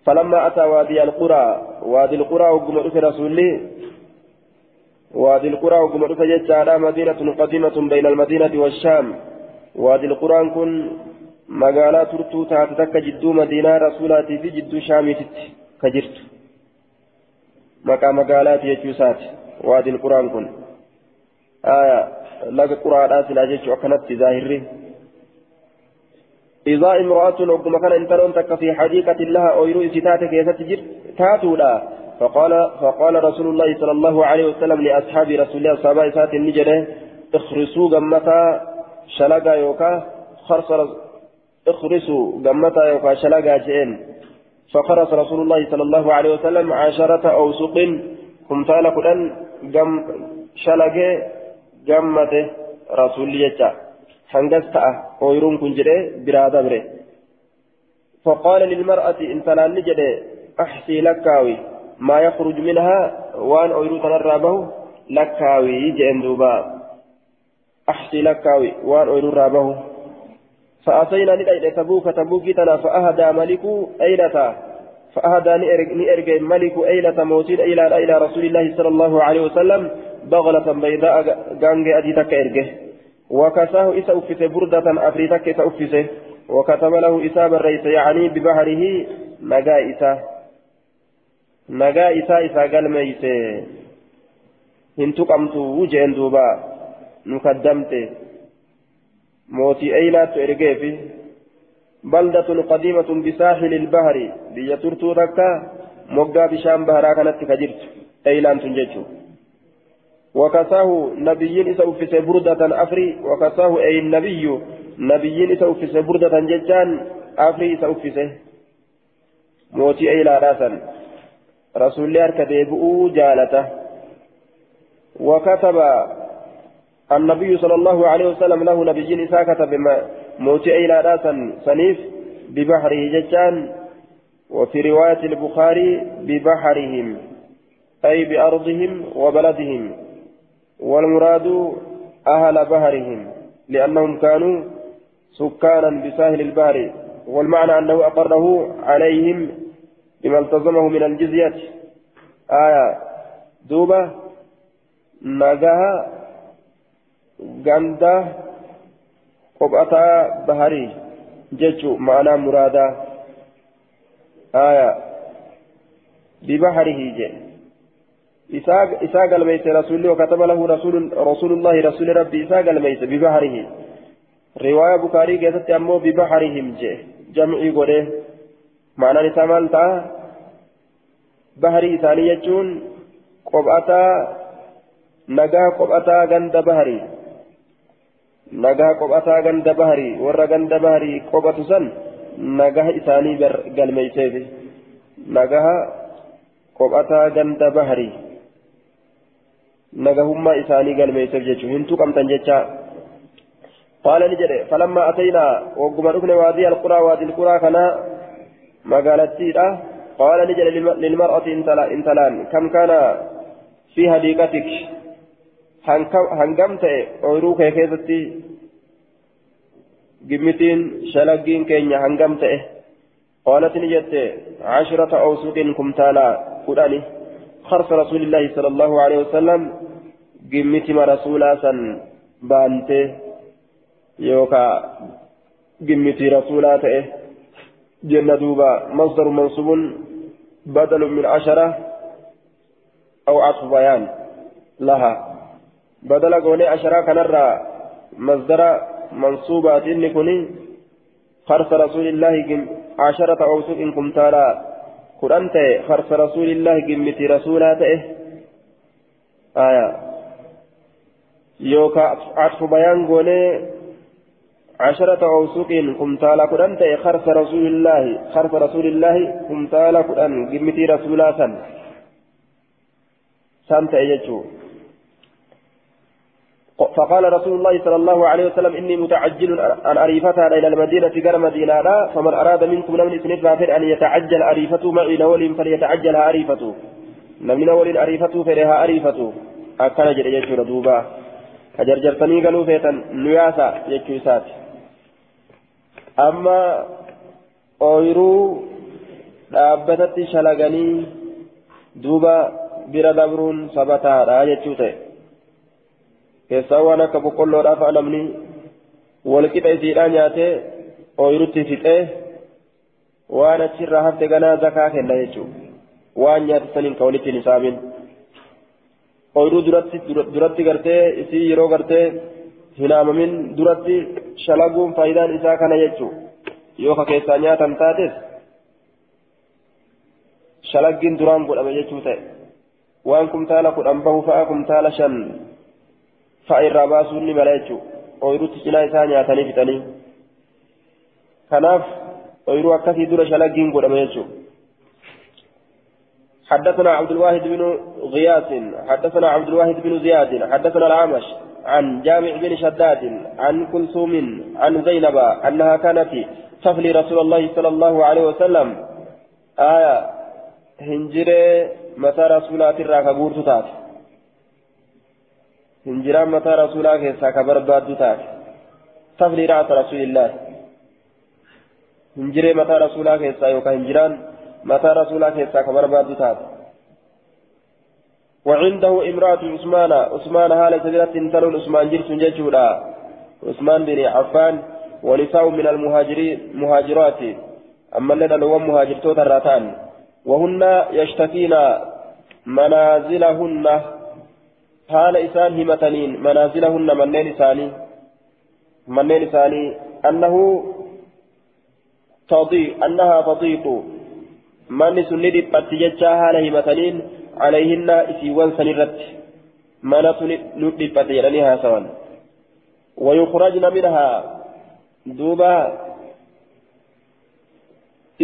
فلما أتى وادي القرى وادي القرى وقم رسولي وادي القرى وقم جدّا مدينة قديمة بين المدينة والشام وادي القرى كن مقالات ترتو تاتتك جدو مدينة رسولاتي في جدو شامي كجرت maqaa magaalaati jechuusaati waadiin quraan kun. Laga quraadhaa silaa jechuu akkanatti zaahirri. إذا امرأة وقم كان انتلون تك في حديقة لها أويرو إسيتات كيست جر تاتولا. فقال فقال رسول الله صلى الله عليه وسلم لأصحاب رسول الله صلى الله عليه وسلم اخرسوا قمتا شلقا يوكا خرصر اخرسوا قمتا يوكا شلقا جئين فخرس رسول الله صلى الله عليه وسلم عشرة أوسق كمثال قدن جم شلقه جمته رسول يجا. حنقستا ويرون كنجري برادا بري فقال للمرأة إن تلان نجري أحسي لكاوي ما يخرج منها وان أويرو تنرابه لكاوي جئن دوبا أحسي لكاوي وان أويرو رابه فأتينا ندعي تبوك تبوكي تنا فأهدى ملك أيلة فأهدى نئرق ملك أيلة موتين إلى إلى رسول الله صلى الله عليه وسلم بغلة بيضاء غانج أديتك إرقه وكساه إسا أفسه بردة أفريتك إسا أفسه وكتب له إساب الرئيس يعني ببحره نجا إسا. نجا إسا إسا قال ميسه هنتقمت وجين دوبا نقدمت. موتي أيلات إرقه بلدة قديمة بساحل البحر. بيترتو تكا مقا بشام بهرا كانت كجرت أيلان تنججو. وكساه نبي إسا أفس بردة أفري وكساه أي النبي نبي إسا أفس بردة ججان أفري إسا أفسه موتي أيلا راسا رسول الله كتبه جالته. وكتب النبي صلى الله عليه وسلم له نبي إسا كتب موتي إلى راسا سنيف ببحره ججان وفي رواية البخاري ببحرهم أي بأرضهم وبلدهم. والمراد أهل بحرهم لأنهم كانوا سكانا بساحل البحر والمعنى أنه أقره عليهم بما التزمه من الجزية. آية دوبة نجاها ganda qophataa baharii jechu ma'anaa muraadaa aya bibaharihi je isaa galmeeyse rasulli wakataba lahu rasulullahi rasuli rabbi isaa galmeeyse bibaharihi riwaaya bukaarii keessatti ammoo bibaharihim je jamcii godhe ma'anaan isaa maal ta'a baharii isaanii jechuun qophataa nagaa qophataa ganda baharii nagaa qophataa ganda baharii warra ganda baharii qophatu san nagaha isaanii galmeeyseef nagaha qophataa ganda baharii nagahummaa isaanii galmeeyseef jechuun hin tuqamtan jechaa قال نجري فلما أتينا وقم ركن وادي القرى وادي القرى كنا مقالتي قال نجري للمرأة انتلان كم كان في هديقتك kee keessatti gimmitiin shalaggiin keenya hangam ta'e قالت نجت عشرة أوسق كمتالا قراني خرص رسول الله صلى الله عليه وسلم قمت ما رسولا سن بانته يوكا قمت رسولا تئه جنة دوبا مصدر منصوب بدل من عشرة أو عطف بيان لها. بدل قولي عشرة كنرى مصدر منصوبات إني كوني خرس رسول الله عشرة أوسق إن كمتالا تأي خرس رسول الله قمتي رسولا تأي آية. يوكا عطف بيان قولي عشرة أوسق كمتالا كدن تأي خرف رسول الله خرف رسول الله كمتالا كدن قمتي رسولا سن سن تأيجو فقال رسول الله صلى الله عليه وسلم إني متعجل أن أريفتها إلى المدينة غير مدينة لا فمن أراد منكم لمن إسنف أن يتعجل أريفته معي لول فليتعجلها أريفته لمن أول أريفته فلها أريفته أكن جل يجور دوبا. كجرجرتني قالوا فيتا نياسا يجوسات أما أويرو dhaabbatatti shalaganii duuba bira dabruun sabataadha jechuu ta'e keessaa waan akka boqqolloodhaaf namni walqixa isiidhaa nyaatee ooyirutti fixee waan achirraa hafte ganaa zakaa kenna jechuudha waan nyaate saniin ka walitti hin hisaamin ooyiruu duratti duratti gartee isii yeroo gartee hin haamamin duratti shalaguun faayidaan isaa kana jechuudha yoo ka keessaa nyaatan taates shalaggiin duraan godhame jechuu ta'e waan kumtaala kudhan bahu fa'a kumtaala shan fa'a irraa baasuun ni mala jechuudha ooyiruutti cinaa isaa nyaatanii fixanii. Kanaaf ooyiruu akkasii dura shalaggiin jechuudha. حدثنا عبد الواحد بن غياث حدثنا عبد الواحد بن زياد حدثنا العامش عن جامع بن شداد عن كلثوم عن زينب انها كانت تفلي رسول الله صلى الله عليه وسلم آية هنجري متى رسولات الراكا غورتو تات هنجران متى رسولات كيسا برداد تات تفلي رأس رسول الله هنجري متى رسولات كيسا يوكا هنجران متى رسولات كيسا برداد تات وعنده امرأة عثمان عثمان هالة سبيلة تلون عثمان جرس ججولا عثمان بن عفان ونساء من المهاجرين مهاجرات أما لنا لو مهاجرتوت الراتان وهن يشتكين منازلهن حال إسان همتنين منازلهن منين إساني منين إساني أنه تضيق أنها تضيق من سندت بتججا حال همتنين عليهن إسيوان سنرت منات ندبت يرنيها سوان ويخرجن منها دوبا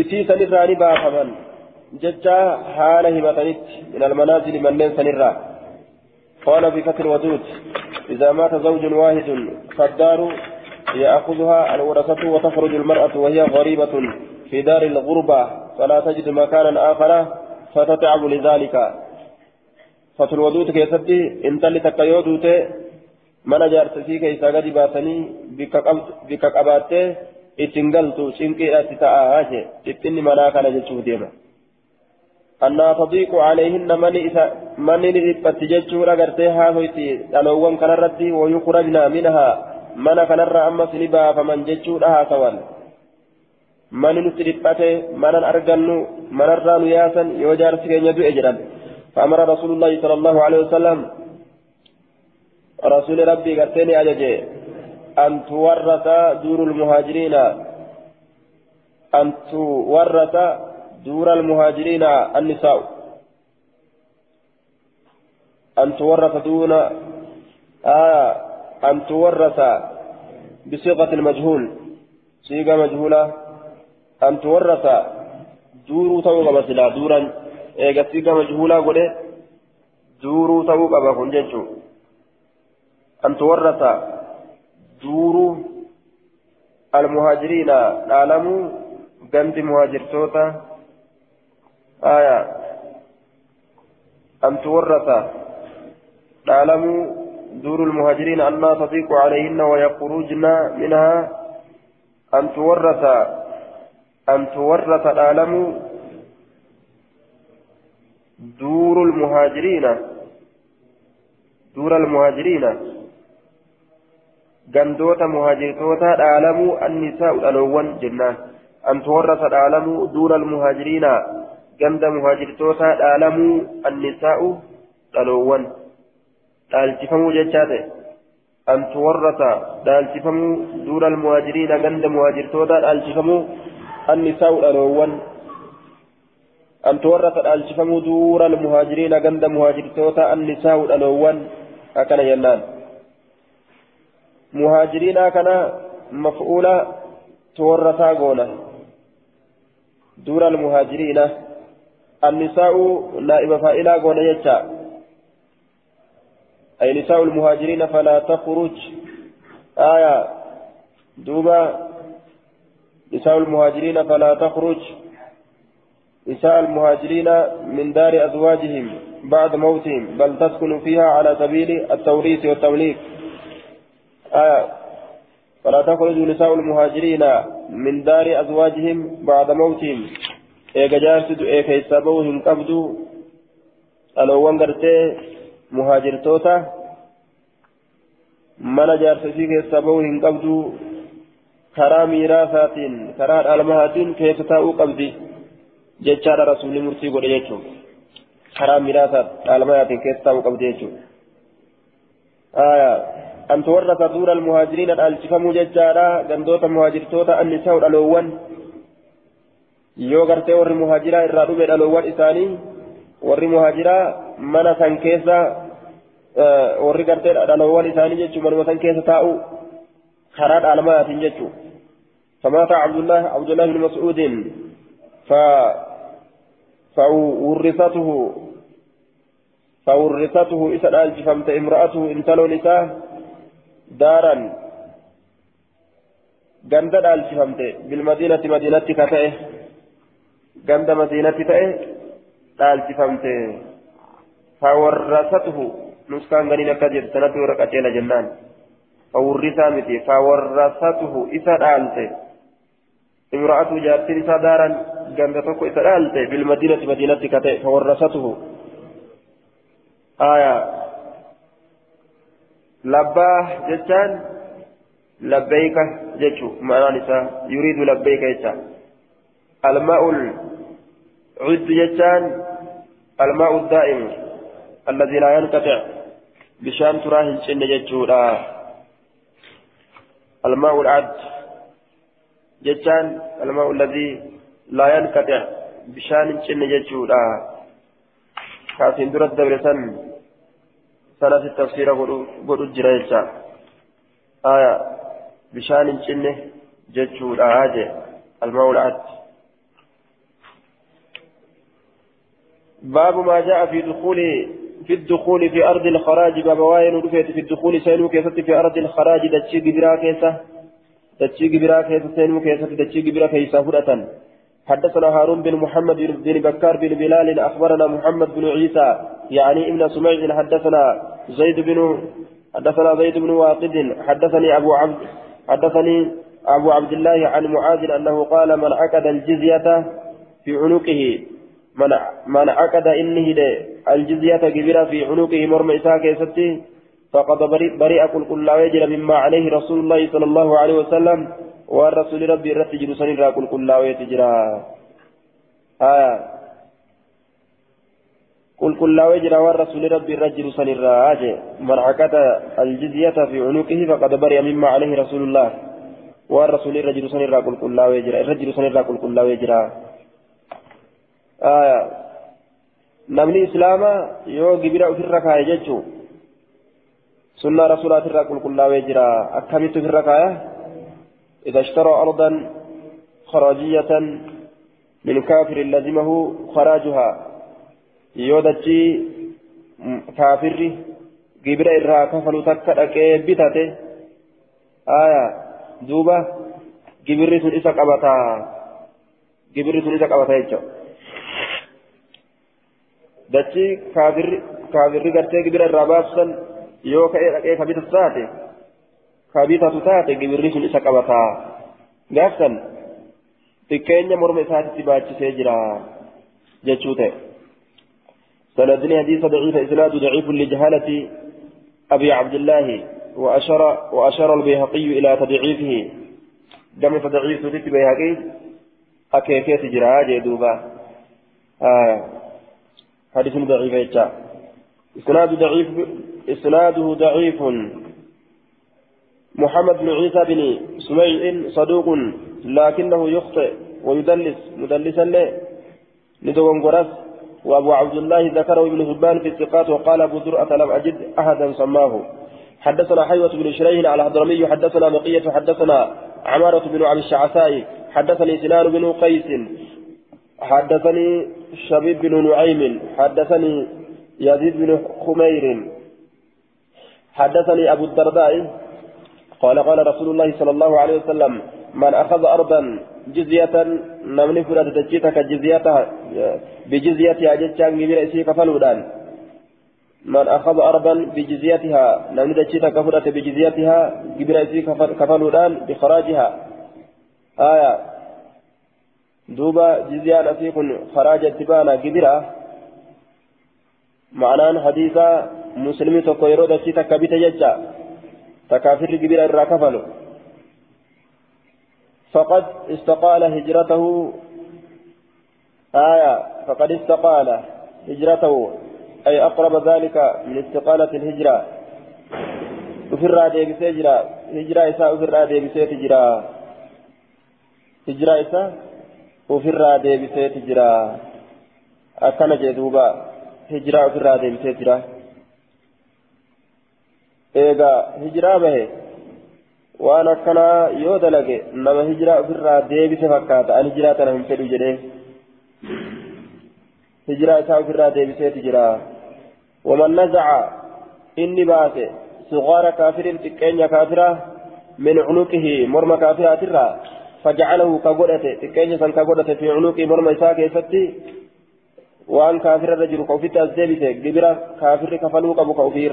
إسي سنراني بافمن ججا حال همتنت من المنازل منين سنرا قال في فتح الودود إذا مات زوج واحد فالدار يأخذها الورثة وتخرج المرأة وهي غريبة في دار الغربة فلا تجد مكانا آخر فتتعب لذلك. فتلودوت كيستي انتلي تكيودوت من جارتسي كيسا قد باسني بك قباتي اتنقلت شنكي اتتاعاجي إتني منا كان جتشو ديما أنها تضيق عليهن من جتشو رغرتي هاهويتي ألوان كان ردي ويخرجنا منها. من الرا أما سنبا فمن لها سوال. من نتربت من أرجنو من الران ياسا يوجار سكين يدو أجرا فأمر رسول الله صلى الله عليه وسلم. رسول ربي قرتني أججي. أن تورث دور المهاجرين. أن تورث دور المهاجرين النساء. أن تورث دون آه أن تورث بصيغة المجهول. صيغة مجهولة. أن تورث دور توقع مثلا دورا. إيجا صيغة مجهولة قولي دور توقع بكون أن تورث دور المهاجرين نعلم جنب مهاجر توتا آية أن تورث نعلم دور المهاجرين أنها تضيق عليهن ويخرجن منها أن تورث أن تورث نعلم دور المهاجرين دور المهاجرين gandoota muhaajirtoota dhaalamuu annisaa'u dhaloowwan jennaan an tuwarrasa dhaalamuu duura almuhaajiriina ganda muhaajirtoota dhaalamuu annisaa'u dhaloowwan dhaalchifamuu jechaa ta'e an tuwarrasa dhaalchifamuu duura almuhaajiriina ganda muhaajirtoota dhaalchifamuu annisaa'u dhaloowwan an tuwarrasa dhaalchifamuu duura almuhaajiriina ganda muhaajirtoota annisaa'u dhaloowwan akkana jennaan muhaajiriinaa kana مفعولة تورثا قونا دون المهاجرين النساء نائب فائلة يجا أي نساء المهاجرين فلا تخرج. آية دوبا نساء المهاجرين فلا تخرج. نساء المهاجرين من دار أزواجهم بعد موتهم بل تسكن فيها على سبيل التوريث والتمليك. آية. فلا تخرج نساء المهاجرين من دار أزواجهم بعد موتهم. إيجا جارسد إيكا يسابوهم قبدوا ألوان قرتي مهاجر توتا mana jaarsasii keessaa bahuu hin qabdu karaa miiraasaatiin karaa dhalmahaatiin keessa taa'uu qabdi jechaadha rasuulli murtii godhe jechuun karaa miiraasaa dhalmahaatiin keessa taa'uu qabdi jechuun. أن تورث دور المهاجرين الألشفموا ججارا غندوت مهاجرتوتا النساء الألوان yoo gartee warri muhaajiraa irraa dhufe dhaloowwan isaanii warri muhaajiraa mana san keessa warri gartee dhaloowwan isaanii jechuun manuma san keessa taa'u karaa dhaalmaatiin jechuun فمات عبد الله عبد الله بن مسعود ف فورثته فورثته إسا الجفمت امرأته انتلو نساء دارا جند الجفمت بالمدينة مدينة كتئه جند مدينة تئه الجفمت فورثته نسكان غني نكجر سنة ورقتين جنان فورثا متي فورثته إسا دالته امرأة جارتين إسا دارا جنبتك إسا دالته بالمدينة مدينة كتئ فورثته آية لباه جتان لبيك جتشو معنى نساء يريد لبيك جتان الماء العد جتان الماء الدائم الذي لا ينقطع بشان تراه الجنة جتشودا الماء العد جتان الماء الذي لا ينقطع بشان الجنة جتشودا كافين درد دبرسان سنة التفسير قد جريتشا آية bishaan الجنة jechuudha هاجي الماء العد باب ما جاء في دخول في الدخول في أرض الخراج. باب waayeen dhufeeti في الدخول seenuu keessatti في أرض الخراج. dachii gibiraa keessa. dachii gibiraa keessa. seenuu keessa dachii gibiraa keessa فرأة حدثنا هارون بن محمد بن بكار بن بلال. أخبرنا محمد بن عيسى يعني ابن سميع. حدثنا زيد بن حدثنا زيد بن واقد. حدثني أبو عبد حدثني أبو عبد الله عن معاذ أنه قال من عقد الجزية في عنقه من من عقد إنه الجزية كبيرة في عنقه مرمى إساء كيستي فقد بريء كل كل ويجر مما عليه رسول الله صلى الله عليه وسلم والرسول ربي رتجر سنرى كل كل ويتجرى آه كل كل ويجر والرسول ربي رجل سنرى آجي من عقد الجزية في عنقه فقد بريء مما عليه رسول الله والرسول رجل سنرى كل كل ويجر رجل سنرى كل كل ويجرى namni islaamaa yoo gibira ofirra kaaye jechuun sunnaa rasuulaatirraa qulqullaawee jira akkamitti ofirra kaaya إذا اشترى أرضا خراجية من كافر لزمه خراجها. يودتي كافر جبر إرها كفلو تكتك بتته آية دوبة جبر سن إسا قبطا. جبر سن إسا قبطا يجو. Dachii kaafirri gartee gibira irraa baasisan yoo ka'ee dhaqee kabitatu taate kabitatu taate gibirri sun isa qabataa gaafsan xiqqeenya morma isaatitti baachisee jira jechuu ta'e سندني حديث ضعيف إسناد ضعيف لجهالة أبي عبد الله وأشار وأشار البيهقي إلى تضعيفه دم تضعيف ست بيهقي أكيكيت جراج دوبا آه حديث ضعيف يجا. إسناد ضعيف إسناده ضعيف. محمد بن عيسى بن سميع صدوق لكنه يخطئ ويدلس. مدلسا له. ندوم قرس وأبو عبد الله ذكره ابن حبان في الثقات وقال أبو زرعة لم أجد أحدا سماه. حدثنا حيوة بن شريح على الضرمي حدثنا بقية حدثنا عمارة بن عبد الشعثاء. حدثني سنان بن قيس. حدثني شبيب بن نعيم حدثني يزيد بن خمير. حدثني أبو الدرداء قال قال رسول الله صلى الله عليه وسلم من أخذ أرضا جزية نمني فرد تجيتك جزيتها بجزيتها جتشان جبير إسي كفلودان من أخذ أرضا بجزيتها نمني تجيتك فرد بجزيتها جبير إسي كفلودان بخراجها. آية. دوبا جزيان أسيكن خراج اتبانا جبيرة معناه حديثا مسلمي تكو يرو تجيتك بيت ججا. تكافر جبيرة الراكفلو فقد استقال هجرته. آية فقد استقال هجرته. أي أقرب ذلك من استقالة الهجرة. وفر ديبس هجرة هجرة إساء وفر ديبس هجرة هجرة إساء ofirraa deebiseeti jira. Akkana jee duuba hijiraa ofirraa deebisee jira. Eegaa hijiraa bahe waan akkanaa yoo dalage nama hijiraa ofirraa deebise fakkaata an hijiraa tana hin fedhu jedhee. Hijiraa isaa ofirraa deebiseeti jira. Waman nazaca inni baase sugaara kaafirin xiqqeenya kaafiraa min cunuqihi morma kaafiraatirraa فجعله كغدته تكين سن كغدته في عنقه مرمى إساء كيفتي وأن كافر الرجل كوفيت أزدبته جبرا كافر كفلوك أبو كوفي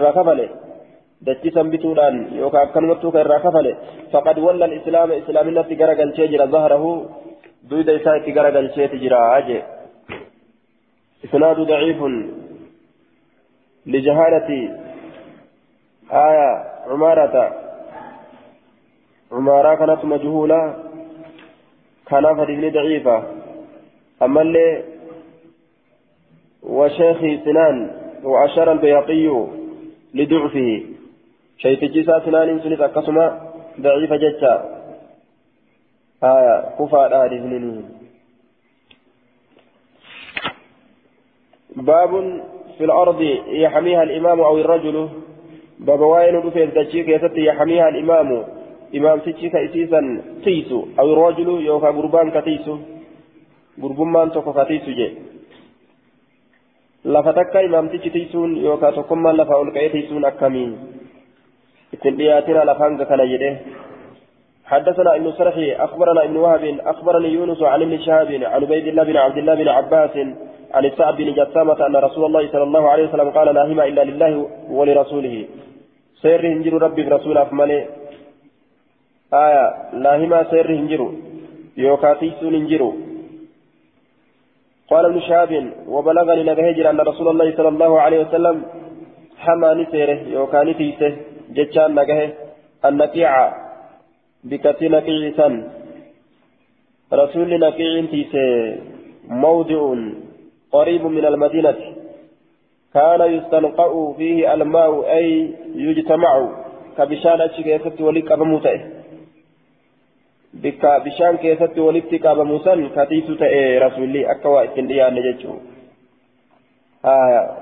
akkanumattuu kan irraa kafale faqad walla islaama islaaminatti gara galchee jira zahrahu duyda isaa itti gara galcheeti jira aje isnaadu daciifun lijahaalati آية عمارة عمارة كانت مجهولة كان فدين ضعيفة. أما اللي وشيخ سنان وأشار البياقي لضعفه. شيتجي ساسنان سنت أكسما ضعيف جتا آية كفى الآلهنين باب في الأرض يحميها الإمام أو الرجل. باب واين تجيك يتت يحميها الإمام. إمام تجيك إسيسا تيسو أو الرجل يوفى قربان كتيسو قربان توكو كتيسو جي lafa takka imaamtichi tiisuun yookaan tokkummaan lafa ol ka'ee tiisuun akkamiin? اتن دياتنا لفانك كان يده حدثنا ابن سرحي أخبرنا ابن وهب أخبرني يونس عن ابن شهاب عن عبيد الله بن عبد الله بن عباس عن السعد بن جسامة أن رسول الله صلى الله عليه وسلم قال لا هما إلا لله ولرسوله. سير هنجر ربي برسول افمالي آية لا هما سير هنجر يوكاتيسون هنجر قال ابن شهاب وبلغني نبهجر أن رسول الله صلى الله عليه وسلم حماني سيره يوكاني تيسه جتان نجاه النقيع بكتي نقيع سن رسول نقيع تيسي موضع قريب من المدينة. كان يستنقع فيه الماء أي يجتمع كبشان أشكيست أبموته بك بشان كيست ولك أبموسا كتيس تأي رسولي أكوا إتنديان نججو آه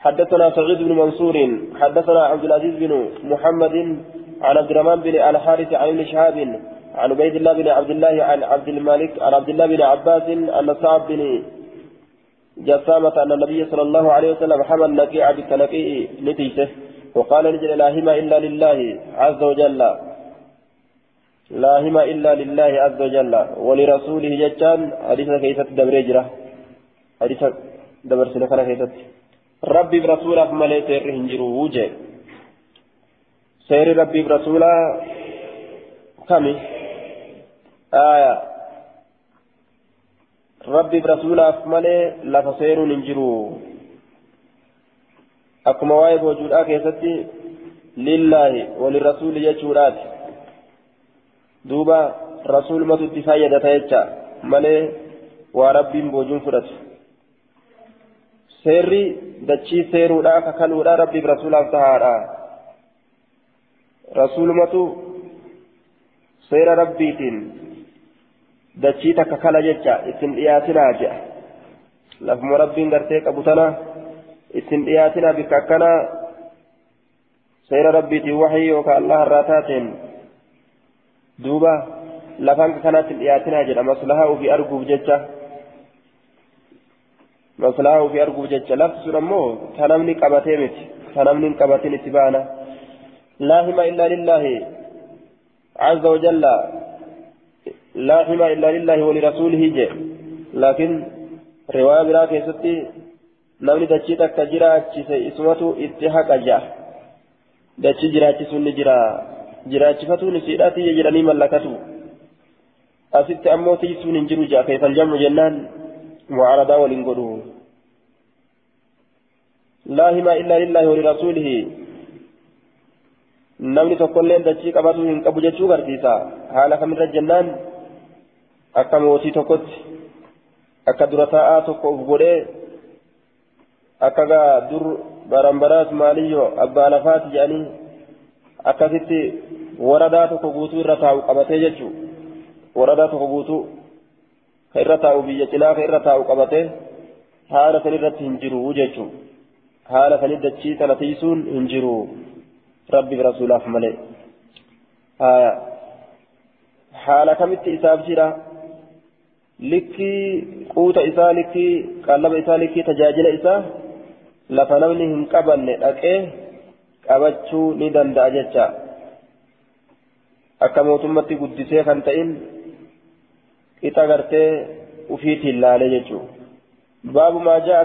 حدثنا سعيد بن منصور حدثنا عبد العزيز بن محمد عن عبد الرحمن بن الحارث عن ابن شهاب عن عبيد الله بن عبد الله عن عبد الملك عن عبد الله بن عباس أن صعب بن جسامة أن النبي صلى الله عليه وسلم حمل نقيع بالتنقيع نتيسه وقال نجل لا هما إلا لله عز وجل لا هما إلا لله عز وجل. ولرسوله جتان. حديث كيست دبريجرة حديث دبر سنة كيست ربي برسوله مالي سير هنجرو وجه. سير ربي برسوله كمي آية. ربي برسوله مالي لف سير هنجرو أكما وايب وجود آكي لله وللرسول يجورات دوبا رسول ما تتفايا دتايتشا مالي وربي بوجون فرات seerri dachii seeruudha kakaluudha rabbiif rasuulaaf tahaadha rasuulumatu seera rabbiitiin dachii takka kala jecha ittiin dhiyaatinaa jedha lafuma rabbiin gartee qabu tana ittiin dhiyaatinaa bikka akkanaa سير ربي توحي وكا الله الراتات دوبا لفان كانت الإياتنا جل مصلحة في أرجو ججة مصلحة في أرجو ججة لفظ نمو تنمني قبتين تنمني قبتين اتبانا لا هم إلا لله عز وجل لا هم إلا لله ولرسوله جي لكن رواية برا كيستي namni dachii takka jiraachise isumatu itti haqa ja'a. Dachii jiraachisuun ni jira jiraachifatuun isiidhaa tiyya jedhanii mallakatu asitti ammoo tiisuun hin jiru ja'a keefal jammu jennaan mucaaradaa waliin godhu laa himaa illaa lillaahi walirasuulihi namni tokkolleen dachii qabatuu hin qabu jechuu garsiisa haala kamirra jennaan akka mootii tokkotti akka dura taa'aa tokko uf godhee akka gaa dur baranbaraas maaliyyo abbaa lafaati jedhanii akkasitti waradaa tokko guutuu irra taa'u qabatee jechuu waradaa tokko guutuu ka irra taa'u biyya cinaa ka irra taa'u qabatee haala san irratti hin jiru jechuu haala sanit dachii sana tiisuun hin jiru rabbiif rasuulaaf malee haala kamitti isaaf jira likkii quuta isaa likkii qallaba isaa likkii tajaajila isaa lafa namni hin qabanne dhaqee qabachuu ni danda'a jecha akka mootummatti guddisee kan ta'in qixa gartee ufiitiin laalee jechuu baabu maa ja'a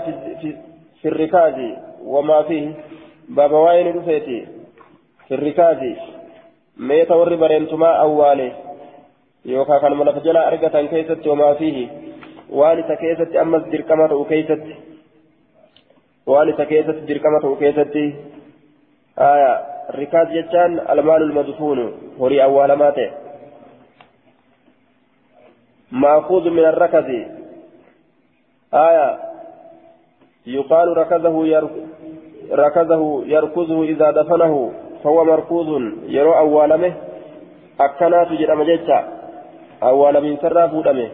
fi rikaazi wamaa fi baaba waa'ee ni dhufeeti fi rikaazi meeta warri bareentumaa awwaale yookaan kanuma lafa jalaa argatan keessatti wamaa fiihi waan isa keessatti ammas dirqama ta'u keessatti waan isa keessatti dirqama ta'u keessatti aya rikaaz jechaan almaalul madfuunu horii awwaalamaa ta'e maakuuzu min arrakazi aya yuqaalu rakazahu rakazahu yarkuzuhu idaa dafanahu fahuwa markuuzun yeroo awwaalame akkanaatu jedhama jecha awwaalamiinsarraa fuudhame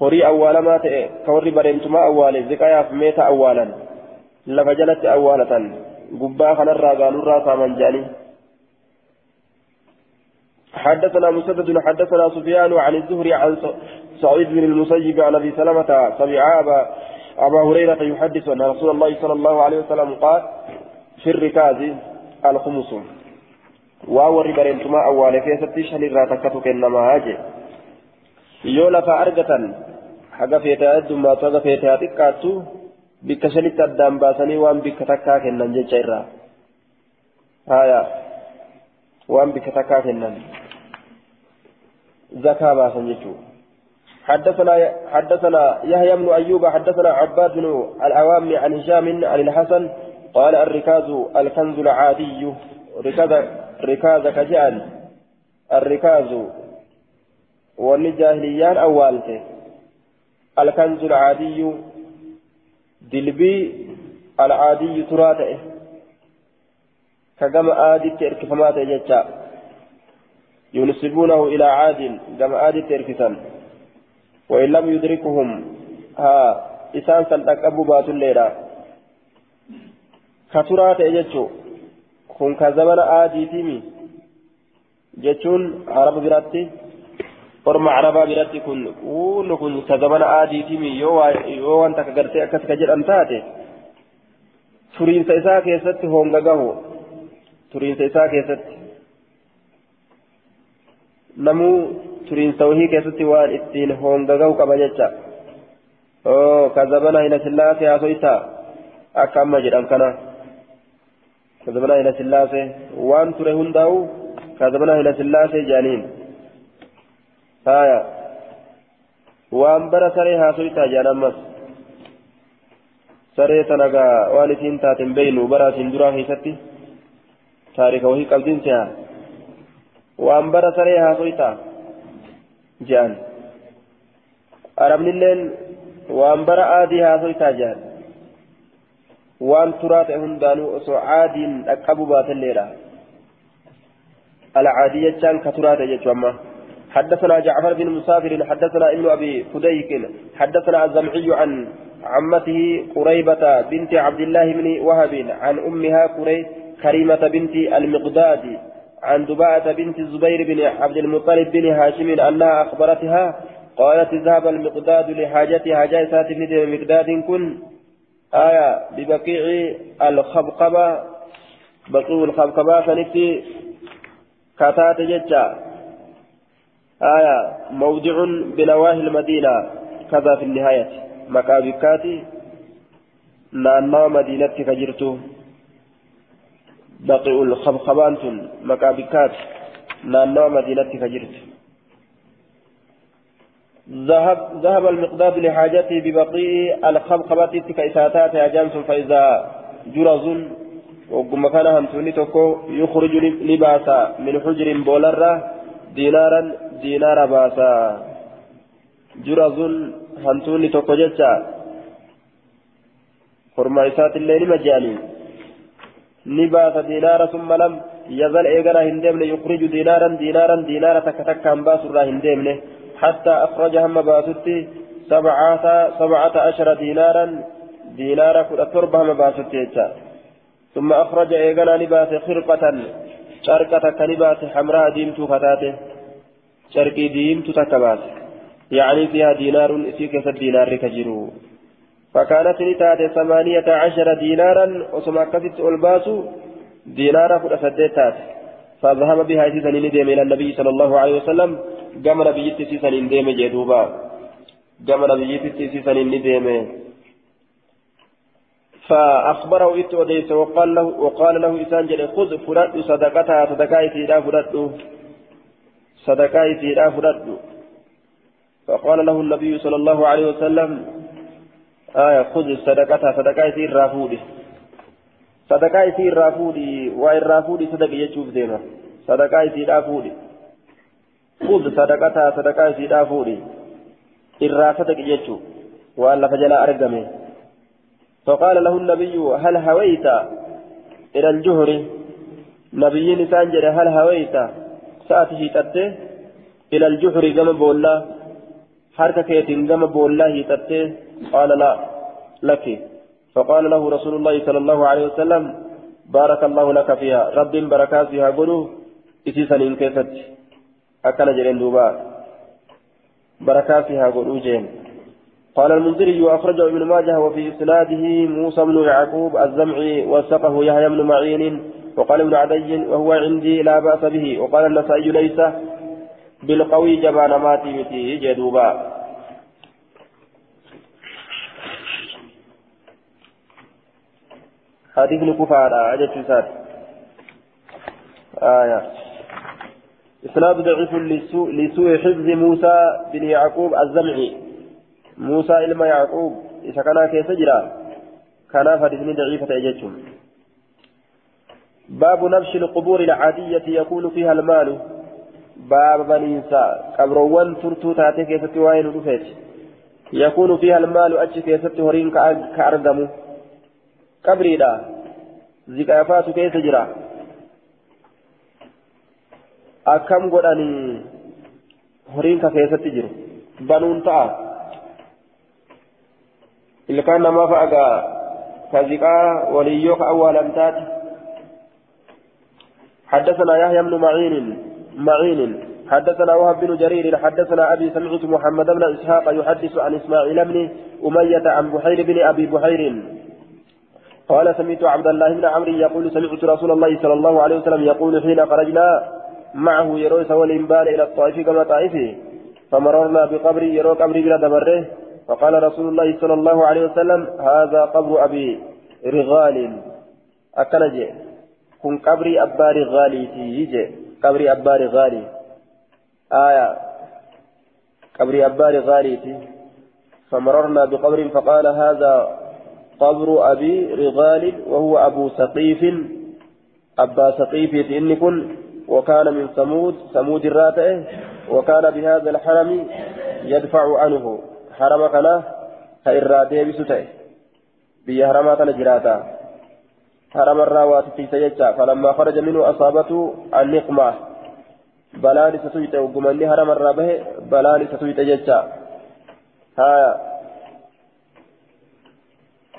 horii awwaalamaa ta'e ka warri bareentumaa awwaale ziqayaaf meeta awwaalan lafa jalatti awwaalatan gubbaa kanarraa gaalurraa saaman jedhanii حدثنا مسدد حدثنا سفيان عن الزهري عن سعيد بن المسيب عن أبي سلمة سمع ابا أبا هريرة يحدث أن رسول الله صلى الله عليه وسلم قال في الركاز الخمس. واو ربرنتما اول كيستي شنيرا تكتك انما هاجي. lafa argatan haga feetaa heddummaa haga feetaa xiqqaattu bikka shanitti addaan baasanii waan bikka takkaa kennan jecha irraa haya waan bikka takkaa kennan zakaa baasan jechuu حدثنا حدثنا يحيى بن ايوب حدثنا عباد بن العوام عن هشام عن الحسن قال الركاز الكنز العادي ركاز ركاز كجان الركاز jaahiliyyaan awwaalte alkanzu alcaadiyyu dilbii alcaadiyyu turaa ta'e. Ka gama aaditti erkifamaa ta'e jecha. ينسبونه إلى عاد كما عاد تركسا وإن لم يدركهم ها إسان سلتقبوا بات الليلة كترات يجتشو كن كزمن عادي تيمي جتشون عرب براتي ka zamana aadiitimi yoo waan takka gartee akkas ka jedhan taate turiinsa isaa keessatti honga gahu turiinsa isaa keessatti namuu turiinsa wahii keessatti waan ittiin honga gahu qaba jecha oo ka zamana hila sillaasee haasoytaa akka amma jedhan kana ka zamana hila sillaasee waan ture hundaa'u ka zamana hila sillaasee jedhaniin tanagaa waan isiin taaten beeynu bara isin duraa keessatti taarika wahii qabdiin seha waan bara saree haasoytaa jedhan arabnilleen waan bara aadii haasoytaa jedhan waan turaa ta'e hundaanuu osoo aadiin dhaqqabu baatelleedha alcaadii jechaan ka turaa ta'e jechuu amma حدثنا جعفر بن مسافر حدثنا ابن أبي فديك حدثنا الزمعي عن عمته قريبة بنت عبد الله بن وهب عن أمها قري كريمة بنت المقداد عن دباعة بنت الزبير بن عبد المطلب بن هاشم أنها أخبرتها قالت ذهب المقداد لحاجتها جاء بن مقداد كن آية ببقيع الخبقبة بقيع الخبقبة فنكتي كتات ججا آية موضع بنواهي المدينة كذا في النهاية. مكابكاتي نانا مدينة كجرتو. بقيع الخبقبان مكابكات نانا مدينة كجرتو ذهب ذهب المقداد لحاجته ببقيء الخبخبة كإساتات أجانس فإذا جرز وقم كان همسوني تكو يخرج لباسا من حجر بولرة دينارا دينار باسا جرز همسوني تكو جتا خرما الليل مجاني نباس دينارا ثم لم يزل إيغانا هندمن يخرج دينارا دينارا دينارا تك تك باس هندمن حتى أخرج هم باستي سبعة سبعة عشر دينارا دينارا كل تربة هم باستي ثم أخرج إيغانا لباس خرقة شركة كلباس حمراء ديمتو فتاته شركي ديمتو تكباس يعني فيها دينار إسيك دينار كجرو فكانت نتاتي ثمانية عشر دينارا وسما كفت ألباسو دينارا كل سديتات فذهب بها إسيسا إلى النبي صلى الله عليه وسلم nabiyyitti siisaniin deeme jee duuba. Gama nabiyyitti siisaniin ni deeme. فأخبره إت وديس وقال له وقال له إسان جل خذ فرد صدقتها صدقاء سيدا فرد. صدقاء سيدا فرد. فقال له النبي صلى الله عليه وسلم آية خذ صدقتها صدقاء سيد رافودي صدقاء سيد رافودي وإن رافودي صدق يجوب ديما صدقاء سيد رافودي خذ صدقتها صدقة في دافوري إرا صدق يجو وأن فجل أرقمه فقال له النبي هل هويت إلى الجهر؟ نبي نسان هل هويت؟ سأته تته إلى الجهر كما بولا حركة كيتين كما بولا تته قال لا لك. فقال له رسول الله صلى الله عليه وسلم بارك الله لك فيها. رب بركات فيها قلوا إتيسا إن كيفت. أكل جرين دوبا. بركات فيها قلوجين قال المنذري وأخرجه ابن ماجه وفي إسناده موسى بن يعقوب الزمعي وثقه يحيى بن معين وقال ابن عدي وهو عندي لا بأس به. وقال النسائي ليس بالقوي جبان ماتي متي جدوبا حديث كفار أجل آية. إسناد ضعيف لسوء حفظ موسى بن يعقوب الزمعي. موسى إلما يعقوب إذا كان كيف جرى كان فدفن ضعيفة أجتهم باب نبش القبور العادية يكون فيها المال باب بنيسا قبروان ترتو تاتي كيف توين رفيت يكون فيها المال أجي كيف تهرين كأرقم قبري لا زكافات جرى akkam godhanii horiin ka keessatti jiru? Banuun ta'a. Ilkaan namaa fa'a gaa ka ziqaa waliyyoo ka awwaalamtaati حدثنا يحيى بن معين معين. حدثنا وهب بن جرير. حدثنا أبي سمعت محمد بن إسحاق يحدث عن إسماعيل بن أمية عن بحير بن أبي بحير. قال سمعت عبد الله بن عمرو يقول سمعت رسول الله صلى الله عليه وسلم يقول حين خرجنا معه يروي سوال بال إلى الطائف كما طائفه. فمررنا بقبر يروي قبر بلا دبره. فقال رسول الله صلى الله عليه وسلم هذا قبر أبي رغال. أكنج كن قبر أبا رغالي قبر أبا رغالي. آية قبر أبا رغالي فمررنا بقبر فقال هذا قبر أبي رغال وهو أبو سقيف. أبا سقيف كن وكان من ثمود ثمود الراتئ وكان بهذا الحرم يدفع عنه. حرم كان كإرادة بسته بي حرمات الجراتا حرم الراوات في سيجا فلما خرج منه أصابته النقمة بلاني ستويت وقمني حرم الرابه بلاني ستويت ججا ها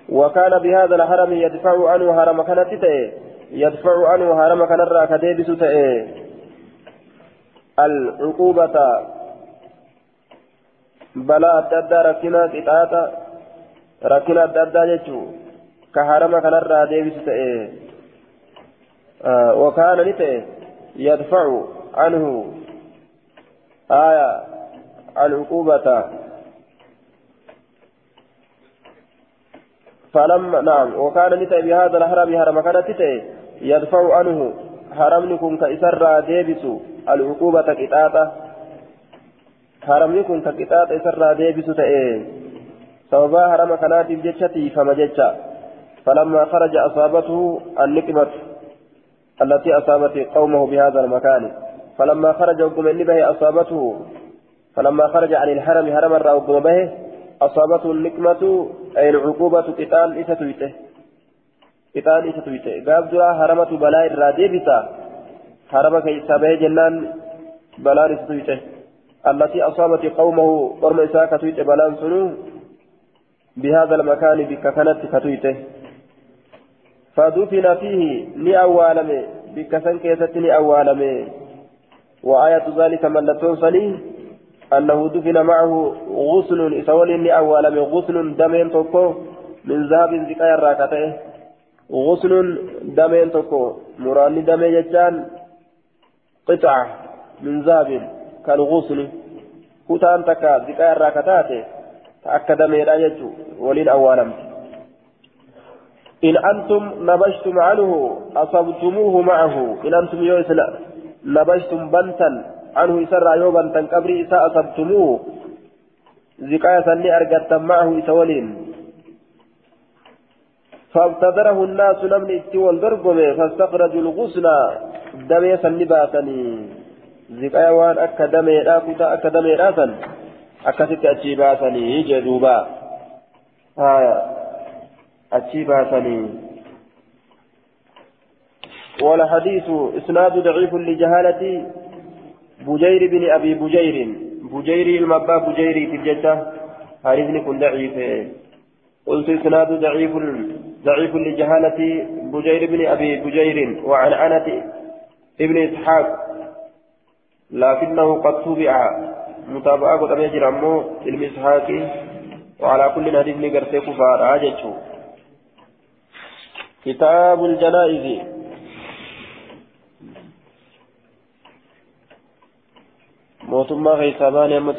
وكان بهذا الحرم يدفع عنه حرم كانت تتئ يدفع عنه هرم كنرى كديبس تأي العقوبة بلا أدى ركنا قطعة ركنا أدى جتشو كهرم كنرى ديبس تأي آه وكان نتأي يدفع عنه آية العقوبة فلما نعم وكان نتأي بهذا الحرم هرم كانت تتأي يدفع عنه حرمني كن كإسر ديبس العقوبة كتاتا حرمني كن كتاتا إسر ديبس تأي سببا حرم كانت بجتشتي فما جتشا فلما خرج أصابته النقمة التي أصابت قومه بهذا المكان فلما خرج وقم به أصابته فلما خرج عن الحرم حرم الرا به أصابته النقمة أي العقوبة قتال إستويته قتال إستويته قاب دعا حرمة بلاء الرادي بتا حرم كيسا به جنان بلاء إستويته التي أصابت قومه ورم إساء كتويته بلاء سنو بهذا المكان بك كانت كتويته فدفن فيه ني أوالمي بك سنكيست ني أوالمي وآية ذلك من لتوصلي أنه دفن معه غسل إسول من غسل دمين توكو من ذهب زكايا راكته غسل دمين توكو مراني دمي جتان قطعة من ذهب. كالغسل كتان تكا زكايا راكتاته تأكد من يجو ولين أولا إن أنتم نبشتم عنه أصبتموه معه إن أنتم يوسنا نبشتم بنتا عنه يسرى يوبا تنكبري إساء أصبتموه زكاية سني أرقدت معه إسولين فابتدره الناس نمني اتوال درقم فاستخرجوا الغسل دمي سني باسني وان أكا دمي راكتا أكا دمي راسا أكا ست أتشي باسني جدوبا آية أتشي باسني والحديث إسناد ضعيف لجهالة بجير بن أبي بجير بجير المبا بجير تجتا حارثني كن ضعيف قلت إسناد ضعيف ضعيف لجهالة بجير بن أبي بجير وعن عنة ابن إسحاق لكنه قد تبع متابعة قد أميجر أمو علم إسحاق. وعلى كل حديث نقرتك فارعاجته كتاب الجنائز. mootummaa keessaa baanee amma